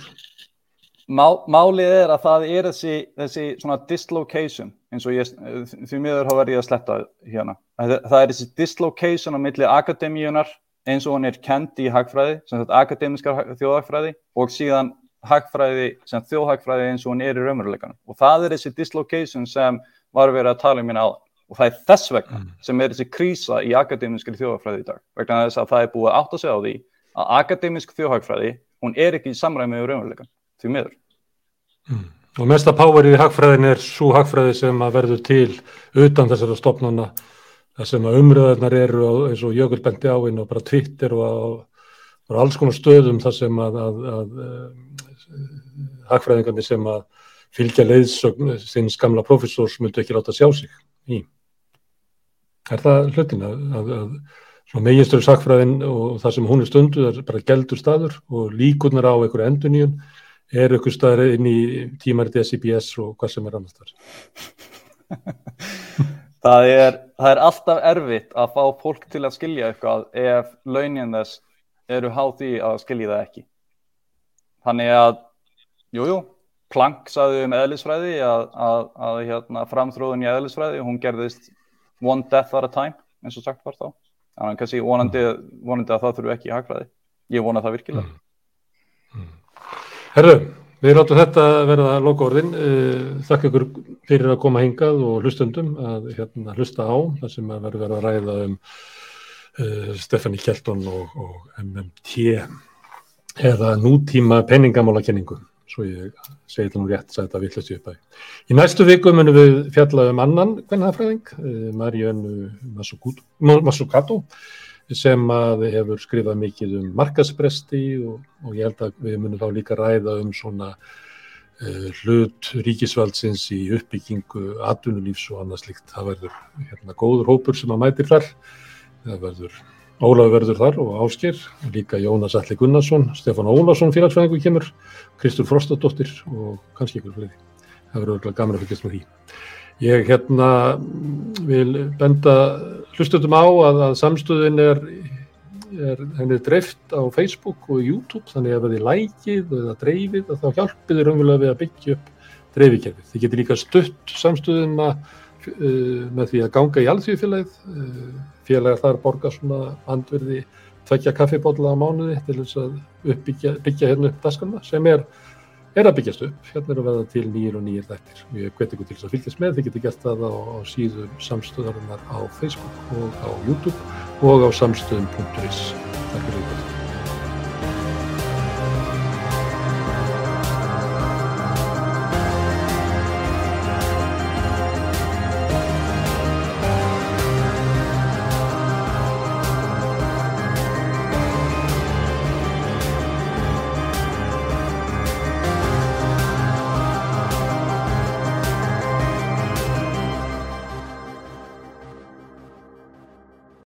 Má, málið er að það er þessi, þessi svona dislocation eins og ég, því miður hafa verið að sletta hérna. Það, það er þessi dislocation á milli akademíunar eins og hann er kent í hagfræði, sem þetta akademiskar þjóðhagfræði og síðan hagfræði sem þjóðhagfræði eins og hún er í raunveruleikanum og það er þessi dislocation sem var verið að tala um hérna áðan og það er þess vegna mm. sem er þessi krísa í akademiskri þjóðhagfræði í dag vegna þess að það er búið átt að segja á því að akademisk þjóðhagfræði hún er ekki í samræmi með raunveruleikan því miður mm. Og mesta páverið í hagfræðin er svo hagfræði sem að verður til utan þessara stopnana þar sem að umröðarnar eru eins og Jökull bendi áinn og bara Twitter og, og alls konar stöðum þar sem að, að, að hagfræðingarnir sem að fylgja leiðsögn sinns gamla profesors myndu ekki láta sjá sig í. Er það hlutin að, að, að meginstöru sakfræðin og það sem hún er stundu er bara geldur staður og líkurnar á einhverju enduníun er einhver staður inn í tímariti SIBS og hvað sem er annars þar. <laughs> það, er, það er alltaf erfitt að fá fólk til að skilja eitthvað ef launin þess eru háð því að skilja það ekki þannig að, jújú, jú, Planck saði um eðlisfræði að, að, að hérna, framþróðun í eðlisfræði, hún gerðist one death at a time, eins og sagt var þá. Þannig að kannski vonandi, vonandi að það þurfu ekki í hagfræði. Ég vona það virkilega. Mm. Mm. Herru, við ráttum þetta að verða lokaorðin. Eh, þakka ykkur fyrir að koma hingað og hlustundum að hérna, hlusta á það sem að verða að ræða um uh, Stefani Kjelton og, og MMT eða nútíma peningamálakenningu svo ég segi þetta nú rétt að villast upp að. Í næstu viku munum við fjalla um annan hvernafræðing eh, Marjönnu Masukato sem að hefur skrifað mikið um markaspresti og, og ég held að við munum þá líka ræða um svona uh, hlut ríkisvaldsins í uppbyggingu atvinnulífs og annað slikt. Það verður hérna góður hópur sem að mætir þar. Það verður Ólafur verður þar og Ásker, líka Jónas Alli Gunnarsson, Stefán Ólafsson félagsfæðingu kemur, Kristur Frostadóttir og kannski ykkur fleiri. Það verður örgulega gaman að fylgjast með því. Ég hérna vil benda hlustutum á að, að samstöðin er, er henni dreift á Facebook og YouTube þannig að þið lækið eða dreifið þá hjálpið þið raunverulega við að byggja upp dreifikerfið. Þið getur líka stutt samstöðuna uh, með því að ganga í alþjóðfélagið. Uh, félagar þar borga svona andverði tvekja kaffibótla á mánuði til þess að uppbyggja, byggja hérna upp daskarna sem er, er að byggjast upp. Hérna eru veða til nýjir og nýjir þættir. Ég hveti ykkur til þess að fylgjast með. Þið getur gert það á, á síðum samstöðarinnar á Facebook og á YouTube og á samstöðum.is. Takk fyrir þetta.